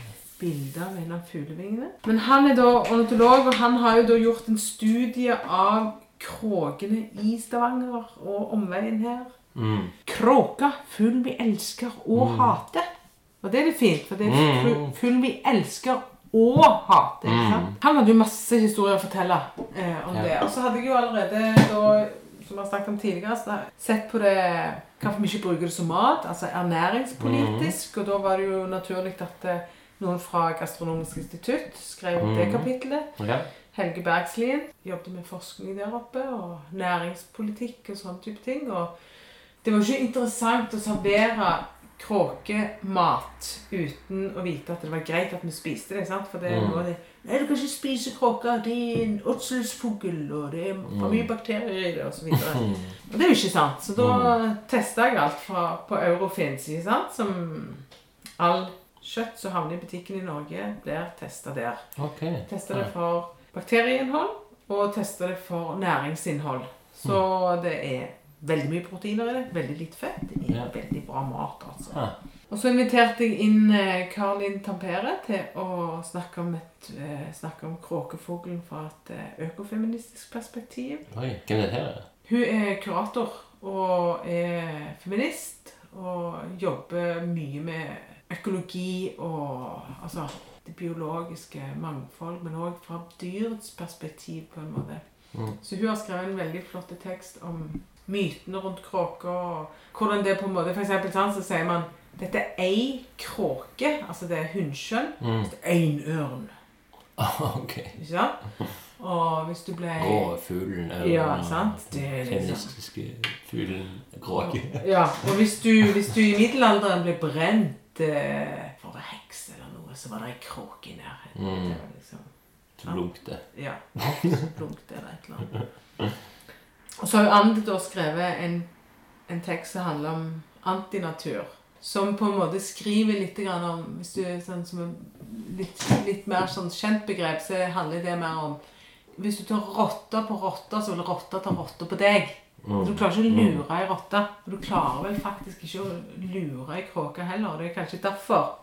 bilde av en av fuglevingene. Men han er da ornitolog, og han har jo da gjort en studie av kråkene i Stavanger og omveien her. mm. Kråka, fugl vi elsker og hater. Og det er litt fint, for det er fuglen fugl vi elsker og hater. ikke sant? Han hadde jo masse historier å fortelle eh, om Ja. det. Og så hadde jeg jo allerede da, som jeg har snakket om tidligere, sett på det hvorfor vi ikke bruker det som mat, altså ernæringspolitisk. Og da var det jo naturlig at eh, noen fra Gastronomisk institutt skrev det Mhm. kapitlet. Okay. Helge Bergslien jobbet med forskning der oppe, og næringspolitikk og sånne type ting. Og det var ikke interessant å servere kråkemat uten å vite at det var greit at vi spiste det. sant? For det er Mm. noe av det Nei, du kan ikke spise kråker. Det er en åtselsfugl, og det er for mye bakterier i det, og videre. Mm. Og det er jo ikke sant. Så da testa jeg alt fra, på Eurofins, ikke sant? Som all kjøtt som havner i butikken i Norge, blir testa der. Okay. Testa det for bakterieinnhold og testa det for næringsinnhold. Så det er veldig mye proteiner i det. Veldig litt fett. Det er Ja. veldig bra mat, altså. Ah. Og så inviterte jeg inn eh, Karlin Tampere til å snakke om, et, eh, snakke om kråkefuglen fra et eh, økofeministisk perspektiv. Oi, hvem er det her? Hun er kurator og er feminist og jobber mye med økologi og altså det biologiske mangfold, men òg fra dyrets perspektiv, på en måte. Mm. Så hun har skrevet en veldig flott tekst om mytene rundt kråker, og hvordan det på en måte For eksempel sånn, så sier man dette er ei kråke, altså det er hunnkjønn, Mm. én ørn. Ah, ok. Ikke sant? Og hvis du ble Gråfuglen. eller Ja, sant? Det er liksom fuglen kråke. Ja, og hvis du, hvis du i middelalderen ble brent for å heks eller noe, så var det ei kråke i nærheten. Mm. Det var liksom, Du lunkte. ja, blunkt eller et eller annet. Og så har jo Andi da skrevet en, en tekst som handler om antinatur. Som på en måte skriver litt grann om Hvis du er sånn som litt, litt mer sånn kjent begrep, så handler det mer om Hvis du tar rotter på rotter, så vil rotter ta rotter på deg. Mm. Du klarer ikke å lure ei rotte. Du klarer vel faktisk ikke å lure ei kråke heller. Det er kanskje derfor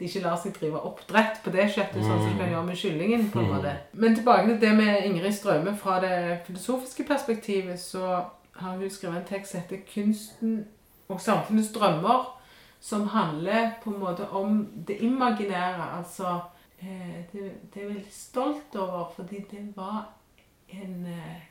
de ikke lar seg drive oppdrett på det kjøttet, sånn som de kan gjøre med kyllingen. på en måte. Men tilbake til det med Ingrid Strømme. fra det filosofiske perspektivet, så har hun skrevet en tekst som heter 'Kunsten og samfunnets drømmer', som handler på en måte om det imaginære. Altså eh, det, det er jeg veldig stolt over, fordi det var en eh,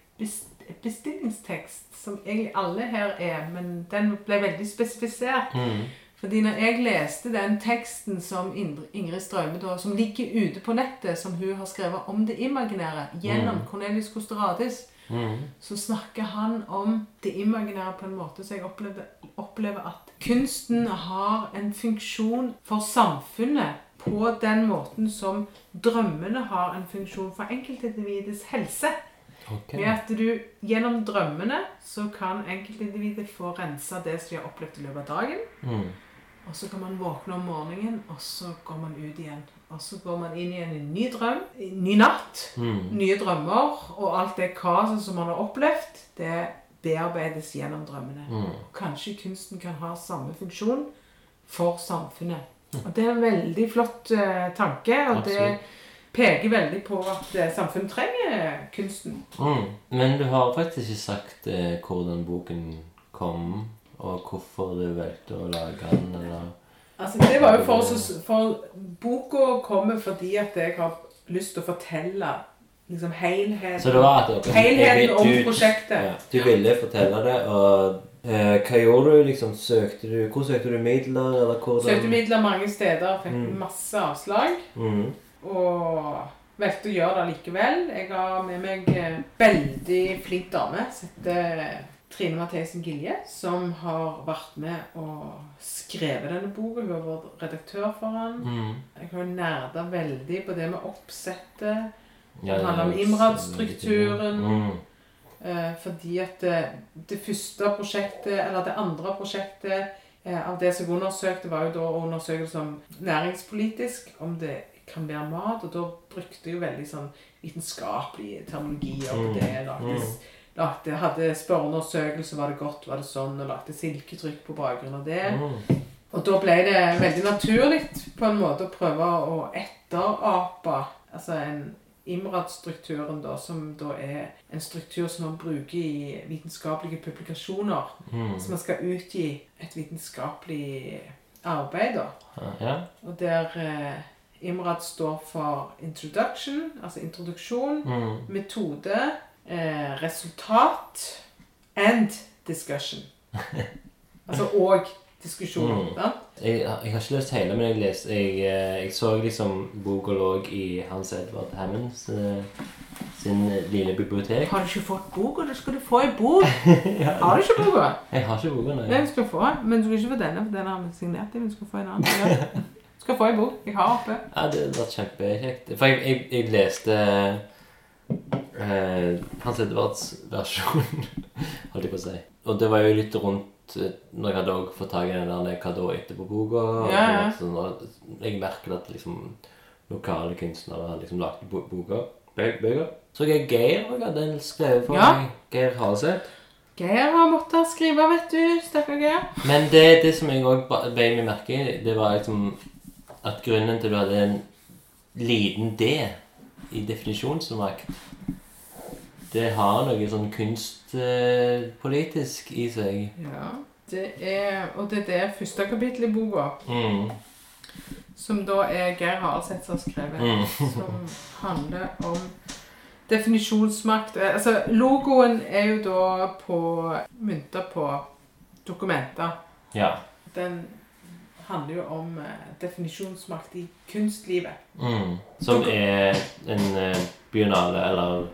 bestillingstekst som egentlig alle her er, men den ble veldig spesifisert. Mm. Fordi når jeg leste den teksten som Ingrid Strømme da, som ligger ute på nettet, som hun har skrevet om det imaginære, gjennom Mm. Cornelius Costeradis, Mm. så snakker han om det imaginære på en måte så jeg opplever, opplever at kunsten har en funksjon for samfunnet på den måten som drømmene har en funksjon for enkeltindividets helse. Ok. Med at du gjennom drømmene så kan enkeltindividet få rensa det som de har opplevd i løpet av dagen. Mm. Og så kan man våkne om morgenen, og så går man ut igjen. Og så går man inn igjen i en ny drøm, en ny natt, Mm. nye drømmer, og alt det kaoset som man har opplevd, det bearbeides gjennom drømmene. Mm. Kanskje kunsten kan ha samme funksjon for samfunnet. Og det er en veldig flott uh, tanke, og det Absolutt. Peker veldig på at eh, samfunnet trenger kunsten. Mm. Men du har faktisk ikke sagt eh, hvordan boken kom, og hvorfor du valgte å lage den, eller Altså, det var jo for, for Boka kommer fordi at jeg har lyst til å fortelle liksom helheten. Så det var at dere Helheten om du- prosjektet. Ja, du ville fortelle det, og eh, hva gjorde du? liksom? Søkte du, Hvor søkte du midler, eller hvordan? Søkte midler mange steder, fikk Mm. masse avslag. Mm. Og valgte å gjøre det likevel. Jeg har med meg en veldig flink dame Setter Trine Mathisen Gilje, som har vært med og skrevet denne boka. Hun har vært redaktør for den. Mm. Jeg har nerda veldig på det med oppsettet. Ja, Det handler om Imrad-strukturen. Mm. Eh, fordi at det, det første prosjektet, eller det andre prosjektet eh, av det som jeg undersøkte, var jo da å undersøke som næringspolitisk, om det kan være mat. Og da brukte jeg jo veldig sånn vitenskapelig terminologi Mm. det. Lagde, lagde, hadde spørreundersøkelse, var det godt, var det sånn, og lagde silketrykk på bakgrunn av det. Og da ble det veldig naturlig på en måte å prøve å etterape altså en Imrad-strukturen, da, som da er en struktur som man bruker i vitenskapelige publikasjoner. Mm. Så man skal utgi et vitenskapelig arbeid, da. Ja. Og der eh, Imrad står for introduction, altså introduksjon, Mm. metode, eh, resultat and discussion. Altså og diskusjon. Mm. Jeg, jeg har ikke lest hele, men jeg, les, jeg, eh, jeg så liksom boka lå i Hans Edvard Hammonds eh, sin lille bibliotek. Har du ikke fått boka? Da skal du få ei bok. ja, Har du ikke boka? jeg har ikke boka, Nei, du skal få. Men du skal ikke få denne, for den har vi signert i. Du skal få en annen. Skal få ei bok. Jeg har oppe. Ja, det hadde vært kjempekjekt. For jeg, jeg, jeg leste eh, Hans Edvards versjon, holdt jeg på å si. Og det var jo litt rundt eh, når jeg hadde også fått tak i den der Hva da etterpå-boka. og Ja, ja. sånn, og Jeg merket at liksom lokale kunstnere hadde liksom lagd boka. Bøker. Så jeg Geir også hadde en skrevet for Ja. meg. Geir Halseth. Geir har måttet skrive, vet du. Stakkar Geir. Men det, det som jeg òg beit meg merke i, det var liksom at grunnen til at du hadde en liten D i definisjonsmakt, det har noe sånn kunstpolitisk i seg. Ja. Det er, og det er det første kapittel i boka, Mm. som da er Geir Haraldseth har skrevet, Mm. som handler om definisjonsmakt. Altså, logoen er jo da på mynter på dokumenter. Ja. Den handler jo om eh, definisjonsmakt i kunstlivet. Mm. Som er en eh, biennale, eller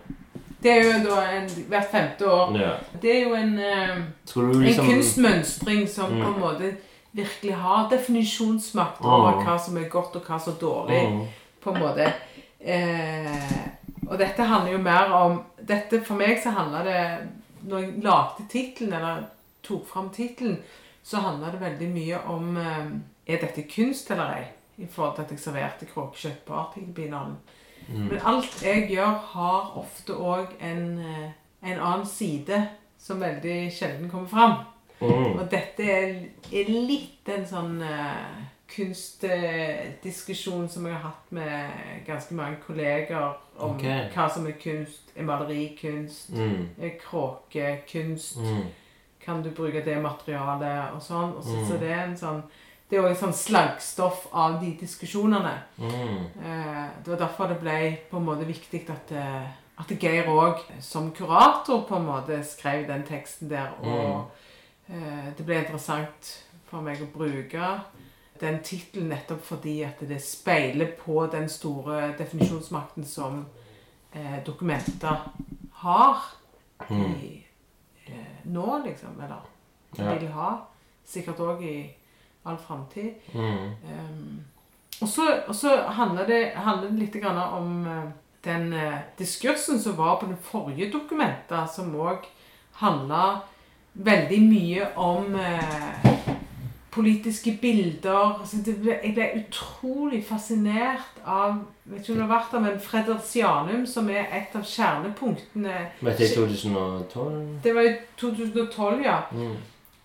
Det er jo da en, hvert femte år. ja. Det er jo en, eh, Skulle du en liksom kunstmønstring som Mm. på en måte virkelig har definisjonsmakt over Mm. hva som er godt og hva som er dårlig. mm. på en måte. Eh, og dette handler jo mer om dette For meg så handler det Når jeg lagde tittelen, eller tok fram tittelen, så handla det veldig mye om eh, Er dette kunst eller ei? I forhold til at jeg serverte kråkekjøtt på Artikelbinalen. Mm. Men alt jeg gjør, har ofte òg en, eh, en annen side som veldig sjelden kommer fram. Mm. Og dette er, er litt en sånn uh, kunstdiskusjon som jeg har hatt med ganske mange kolleger om okay. hva som er kunst. Er malerikunst? Mm. Er kråkekunst? Mm. Kan du bruke det materialet? Og sånn. Og så, Mm. så det er en sånn det er også en sånn slaggstoff av de diskusjonene. Mm. Eh, det var derfor det ble på en måte viktig at, eh, at Geir òg, som kurator, på en måte skrev den teksten der. Og eh, det ble interessant for meg å bruke den tittelen nettopp fordi at det speiler på den store definisjonsmakten som eh, dokumenter har Mm. i, eh, nå, liksom. Eller Ja. vil ha. Sikkert òg i all framtid. Mm. Um, og så, og så handler, det, handler det litt om eh, den eh, diskursen som var på det forrige dokumentet, som òg handla veldig mye om eh, politiske bilder. Altså, jeg ble utrolig fascinert av vet ikke om det har vært der, men Fredersianum, som er et av kjernepunktene Var det i 2012? Det var i 2012, ja Mm.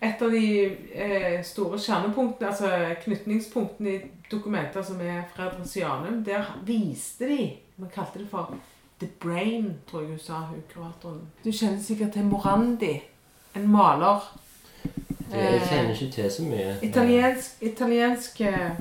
et av de eh, store kjernepunktene, altså knytningspunktene i dokumenter som er Fredersianum, der viste de Man kalte det for The Brain, tror jeg hun sa, hun kuratoren. Du kjenner sikkert til Morandi, en maler. Det, jeg Eh, kjenner ikke til så mye. Italiensk, italiensk eh,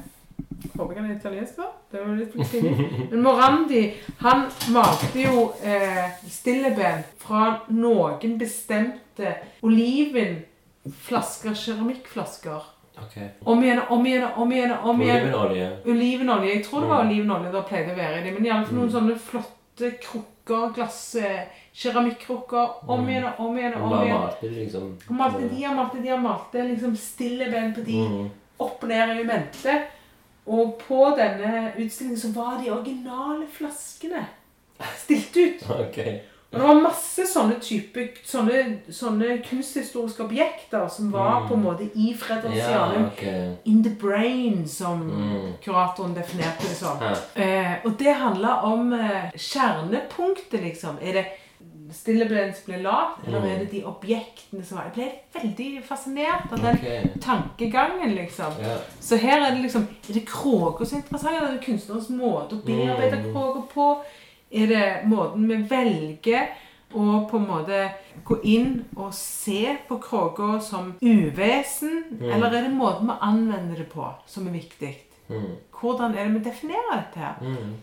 Håper jeg han er italiensk, da. Det var litt plutselig. Men Morandi han malte jo eh, stilleben fra noen bestemte olivenflasker, keramikkflasker. Ok. Om igjen, om igjen, om igjen. om igjen. Olivenolje. Olivenolje. Jeg tror det var Mm. olivenolje det pleide å være i det. Men iallfall noen Mm. sånne flotte krukker, glass, eh, keramikkrukker. Om Mm. igjen og om igjen. Og om igjen. malte liksom. Malte de og malte de og malte liksom stilleben på de Mm. opp ned i mente. Og på denne utstillingen så var de originale flaskene stilt ut. Og det var masse sånne type, sånne, sånne kunsthistoriske objekter som var Mm. på en måte i Ja, Fredricianum. ok. In the brain, som Mm. kuratoren definerte det som. Hæ. Eh, og det handla om eh, kjernepunktet, liksom. Er det stilleben som ble lagd, eller Mm. er det de objektene som var Jeg ble veldig fascinert av den okay. tankegangen, liksom. Ja. Så her er det liksom Er det kråka som er interessant? Er det kunstnerens måte å bearbeide Mm. kråka på? Er det måten vi velger å på en måte gå inn og se på kråka som uvesen? Mm. Eller er det måten vi anvender det på, som er viktig? Mm. Hvordan er det vi definerer dette her? Mm.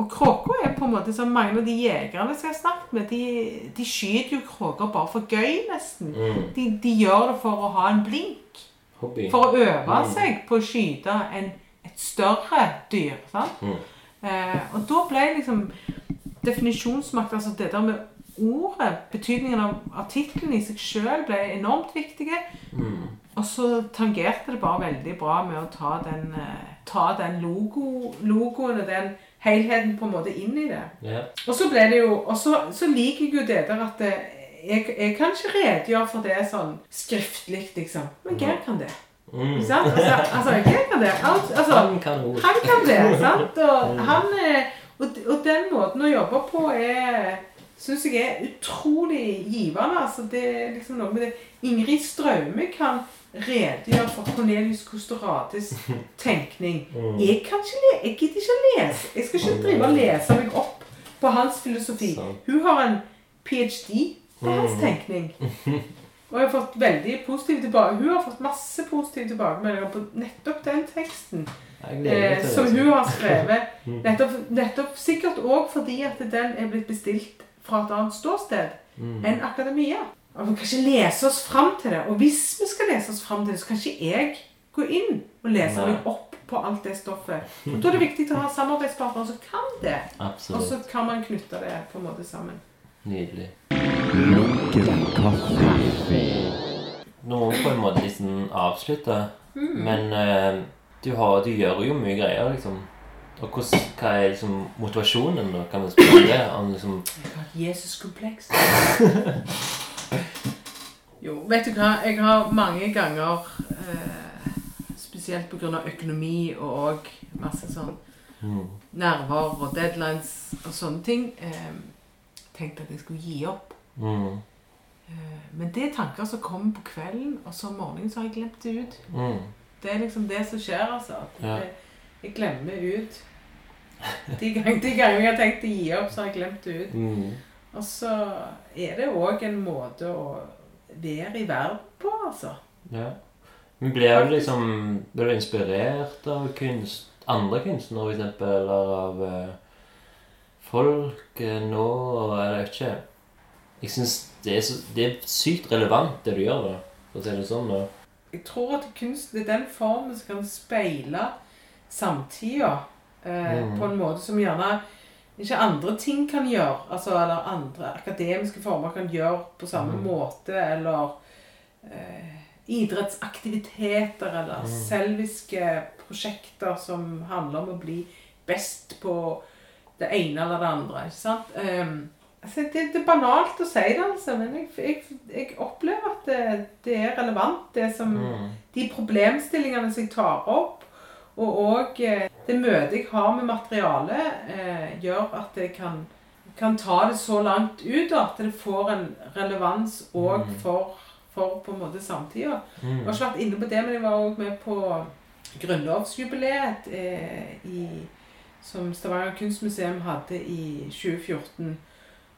Og kråka er på en måte som mange av de jegerne som jeg har snakket med, de, de skyter jo kråker bare for gøy, nesten. Mm. De, de gjør det for å ha en blink. Hobby. For å øve Mm. seg på å skyte en, et større dyr. sant? Mm. Eh, og da ble liksom definisjonsmakt, altså det der med ordet, betydningen av, artikkelen i seg sjøl, ble enormt viktige. Mm. Og så tangerte det bare veldig bra med å ta den, eh, ta den logo, logoen og den helheten på en måte inn i det. Yeah. Og så ble det jo, og så, så liker jeg jo det der at det, jeg, jeg kan ikke redegjøre for det sånn skriftlig, liksom. Men Geir kan det. Mm. Sant? Altså, altså Geir kan det. Alt, altså, Han kan ord. han kan det, sant? Og, han, eh, og, og den måten å jobbe på er syns jeg er utrolig givende. altså Det er liksom noe med det Ingrid Straume kan redegjøre for Cornelius Costorates tenkning. Jeg kan ikke le jeg gidder ikke å lese. Jeg skal ikke drive og lese meg opp på hans filosofi. Hun har en ph.d. på hans Mm. tenkning. Og jeg har fått veldig positive tilbake. Hun har fått masse positive tilbakemeldinger på nettopp den teksten eh, som hun har skrevet. Nettopp, nettopp Sikkert òg fordi at den er blitt bestilt fra et annet ståsted Mm. enn akademia. Og vi kan ikke lese oss fram til det. Og hvis vi skal lese oss fram til det, så kan ikke jeg gå inn og lese meg opp på alt det stoffet. Og Da er det viktig å ha samarbeidspartnere som kan det. Og så kan man knytte det på en måte sammen. Nydelig. Nå må vi på en måte liksom avslutte, Mm. men uh, du, har, du gjør jo mye greier, liksom. Og hos, hva er liksom motivasjonen. Kan vi spørre det? Om liksom Jeg har et Jesus-kompleks. jo, vet du hva? Jeg har mange ganger, eh, spesielt pga. økonomi og òg masse sånn mm, nerver og deadlines og sånne ting, eh, tenkt at jeg skulle gi opp. mm, Eh, men det er tanker som kommer på kvelden, og så om morgenen så har jeg glemt det ut. mm. Det er liksom det som skjer, altså. Ja. Jeg, jeg glemmer ut. De gangene gang jeg har tenkt å gi opp, så har jeg glemt det ut. Og så er det òg en måte å være i verden på, altså. Ja. Men blir du liksom Blir du inspirert av kunst, andre kunstnere, eksempel, eller av eh, folk eh, nå? vet ikke. Jeg syns det, det er sykt relevant, det du gjør, da. For å si det sånn. da. Jeg tror at kunsten er den formen som kan speile samtida eh, Mm. på en måte som gjerne ikke andre ting kan gjøre. Altså, eller andre akademiske former kan gjøre på samme Mm. måte. Eller eh, idrettsaktiviteter eller Mm. selviske prosjekter som handler om å bli best på det ene eller det andre. ikke sant? Um, altså, det, det er banalt å si det, altså, men jeg, jeg, jeg opplever at det, det er relevant, det som Mm. de problemstillingene som jeg tar opp, og òg det møtet jeg har med materialet, eh, gjør at jeg kan, kan ta det så langt ut at det får en relevans òg Mm. for, for på en måte samtida. Mm. Jeg har ikke vært inne på det, men jeg var òg med på grunnlovsjubileet eh, i, som Stavanger kunstmuseum hadde i 2014.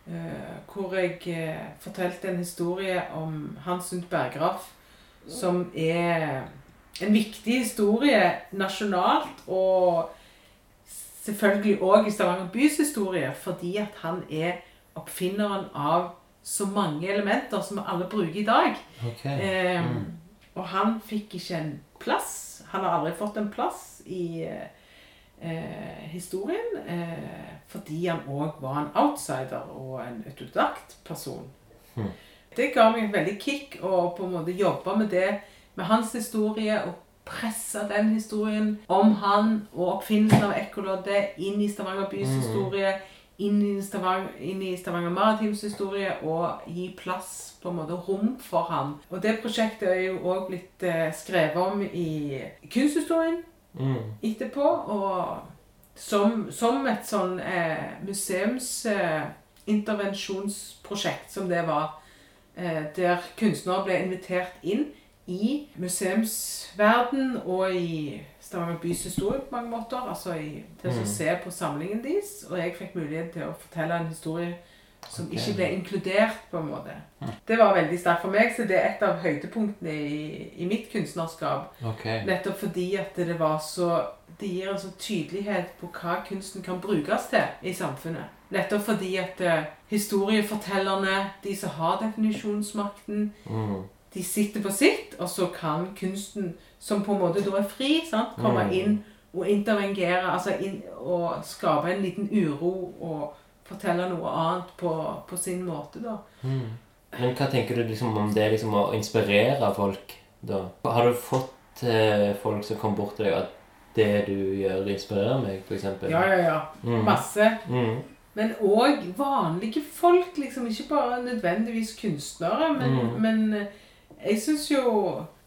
Eh, hvor jeg eh, fortalte en historie om Hans Sundt Berggraff, som er en viktig historie nasjonalt, og selvfølgelig òg i Stavanger bys historie, fordi at han er oppfinneren av så mange elementer som vi alle bruker i dag. Ok. Eh, Mm. Og han fikk ikke en plass. Han har aldri fått en plass i eh, historien. Eh, fordi han òg var en outsider og en autodidakt person. Mm. Det ga meg et veldig kick å på en måte jobbe med det, med hans historie. og presse den historien om han og oppfinnelsen av ekkoloddet inn i Stavanger bys Mm. historie inn i Stavanger, inn i Stavanger Maritims historie og gi plass, på en måte rom for han. Og det prosjektet er jo òg blitt eh, skrevet om i kunsthistorien Mm. etterpå. Og som, som et sånn eh, museumsintervensjonsprosjekt som det var. Eh, der kunstnere ble invitert inn i museumsverden og i Stavanger bys historie på mange måter. Altså i, til å Mm. se på samlingen deres. Og jeg fikk mulighet til å fortelle en historie som okay. ikke ble inkludert, på en måte. Det var veldig sterkt for meg, så det er et av høydepunktene i, i mitt kunstnerskap. Okay. Nettopp fordi at det var så Det gir en sånn tydelighet på hva kunsten kan brukes til i samfunnet. Nettopp fordi at eh, historiefortellerne, de som har definisjonsmakten, Mm. De sitter på sitt, og så kan kunsten, som på en måte da er fri, sant, komme Mm. inn og intervengere, altså inn, og skape en liten uro og fortelle noe annet på, på sin måte, da. Mm. Men hva tenker du liksom om det liksom å inspirere folk, da? Har du fått eh, folk som kom bort til deg at det du gjør, inspirerer meg, eksempel? Ja, ja, ja. Mm. Masse. Mm. Men òg vanlige folk, liksom. Ikke bare nødvendigvis kunstnere, men, Mm. men jeg syns jo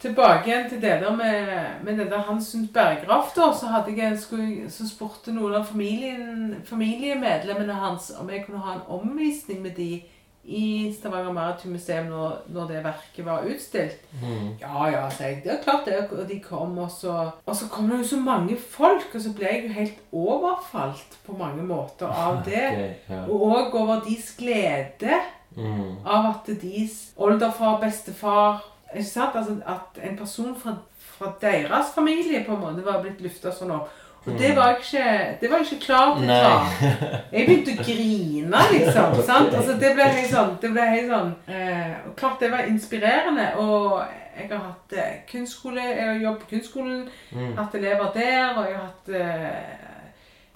Tilbake igjen til det der med, med det der Hansund Berggrav, da, så, hadde jeg, skulle, så spurte noen av familiemedlemmene hans om jeg kunne ha en omvisning med de i Stavanger Maritime Museum når, når det verket var utstilt. Mm. Ja, ja, sa jeg. Det er klart det. Og de kom, og så, og så kom det jo så mange folk, og så ble jeg jo helt overfalt på mange måter av det. Okay, ja. Og òg over deres glede Mm. av at deres oldefar, bestefar Ikke sant? Altså at en person fra, fra deres familie på en måte var blitt lufta sånn opp. Og det var jeg ikke, det var jeg ikke klar til å ta. Jeg begynte å grine, liksom. sant? Altså, det ble helt sånn, det ble helt sånn eh, Klart det var inspirerende. Og jeg har hatt eh, kunstskole, jeg har jobbet på kunstskolen, Mm. hatt elever der, og jeg har hatt eh,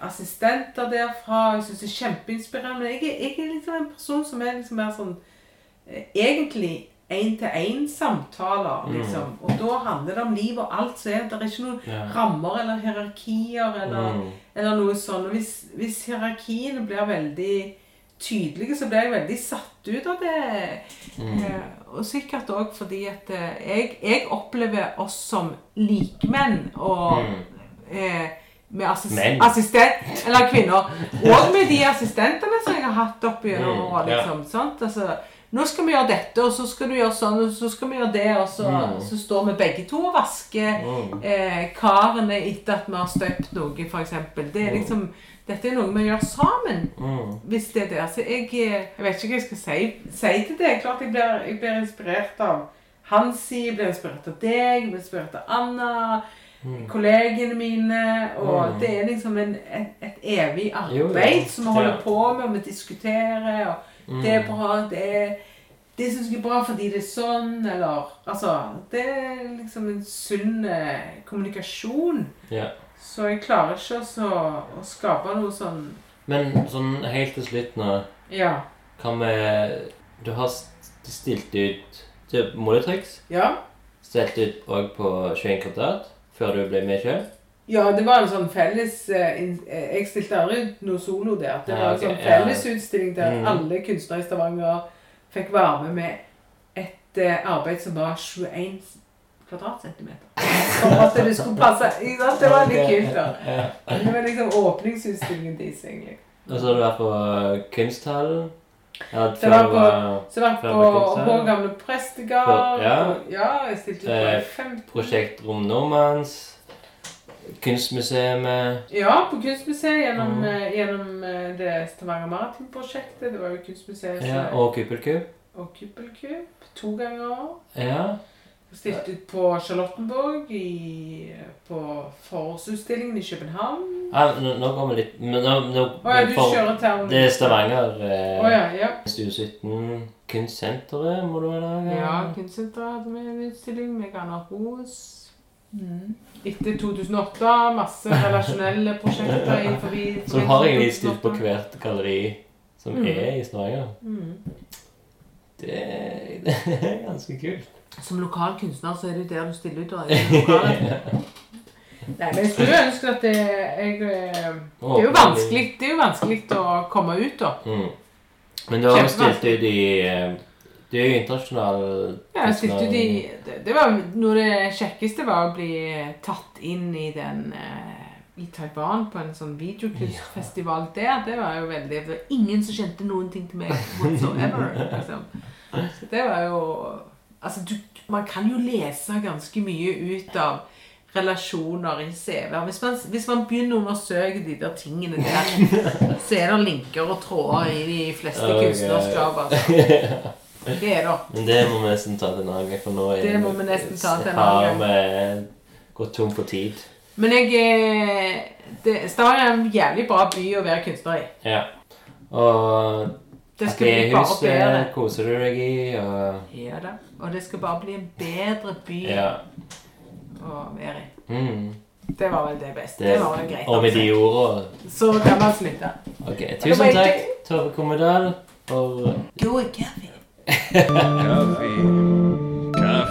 assistenter derfra. Jeg syns det er kjempeinspirerende. Men jeg, er- jeg er liksom en person som er liksom mer sånn eh, Egentlig én-til-én-samtaler, Mm. liksom. Og da handler det om liv og alt. Så er det er ikke noen Ja. rammer eller hierarkier eller Mm. eller noe sånt. Og hvis, hvis hierarkiene blir veldig tydelige, så blir jeg veldig satt ut av det. Mm. Eh, og sikkert òg fordi at eh, jeg, jeg opplever oss som likemenn og Mm. eh, med assist Men. assistent Eller kvinner. Og med de assistentene som jeg har hatt opp gjennom Mm, året. ja. Liksom, sant? Altså, nå skal vi gjøre dette, og så skal du gjøre sånn, og så skal vi gjøre det, og så, Mm. så står vi begge to og vasker Mm. eh, karene etter at vi har støpt noe, eksempel. Det er liksom, dette er noe vi gjør sammen, Mm. hvis det er det. Altså, jeg, eh, jeg vet ikke hva jeg skal si, si til det. Klart jeg blir, jeg blir inspirert av Hansi, jeg blir inspirert av deg, jeg blir inspirert av Anna, Mm. kollegene mine, og Mm. det er liksom en, et, et evig arbeid Jo, ja. som vi holder på med, og vi diskuterer, og Mm. det er bra, det er det syns jeg er bra fordi det er sånn, eller Altså, det er liksom en sunn eh, kommunikasjon. Ja. Så jeg klarer ikke også å skape noe sånn Men sånn helt til slutt nå Ja. Kan vi Du har stilt ut Moletrix. Ja. Stilt ut òg på 21 kvadrat før du ble med sjøl. Ja, det var en sånn felles eh, eh, Jeg stilte aldri noe solo der. Det var en sånn fellesutstilling der Mm. alle kunstnere i Stavanger fikk være med med et eh, arbeid som var 21 kvadratcentimeter. For at det skulle passe. Det var litt kult, da. Det var liksom åpningsutstillingen deres, egentlig. Og så har du vært på Kunsthallen. Ja, Det før var du på- var Så Før på Vår gamle prestegard. Ja. ja, jeg stilte ut på Eh, 15 Prosjekt Rom Normans. Kunstmuseet. Ja, på Kunstmuseet gjennom, Mhm. eh, gjennom eh, det Stavanger Maritim-prosjektet. Det var jo Kunstmuseet Ja, og Kuppelkub. og Kuppelkub to ganger. Ja. Jeg stilte ut på Charlottenborg i, på forårsutstillingen i København. ja nå, nå går vi litt Men nå, nå Å ja, du for- kjører til Det er Stavanger. Eh, oh, ja, ja. Stue 17. Kunstsenteret må du vel lage? Ja, Kunstsenteret hadde vi en utstilling med Ghana Ros. Etter 2008, masse relasjonelle prosjekter innenfor Så har jeg egentlig stilt på hvert galleri som mm. er i Stavanger. Mm. Det, det er ganske kult. Som lokal kunstner så er det jo der du stiller ut. Da, i det. Nei, men jeg skulle ønske at det, jeg, eh, det er jo vanskelig Det er jo vanskelig å komme ut, da. Mm. Men du har jo stilt ut i Det Du er jo internasjonal Ja, jeg stilte ut i det, det var Noe av det kjekkeste var å bli tatt inn i den eh, i Taiwan på en sånn videokunstfestival der. Det var jo veldig Det var ingen som kjente noen ting til meg whatsoever. Liksom. Så det var jo Altså, du, man kan jo lese ganske mye ut av relasjoner i CV-er. Hvis hvis man begynner å undersøke de der tingene der, så er det linker og tråder i de fleste okay. kunstnerskaper. Altså. Det er det. Men det må vi nesten ta til en annen gang, for nå er Det må vi nesten ta til en har vi gått tom for tid. Men jeg eh, Stavanger er en jævlig bra by å være kunstner i. Ja. Og Det skal bli bare bedre. koser du deg i, og Ja da. Og det skal bare bli en bedre by Ja. å være i. Mm. Det var vel det beste. Det, Det, var vel greit. og med de altså. ordene Så kan man slutte. Ok, tusen takk, Tove Kommedal, for God kaffe. Kaffe, kaffe,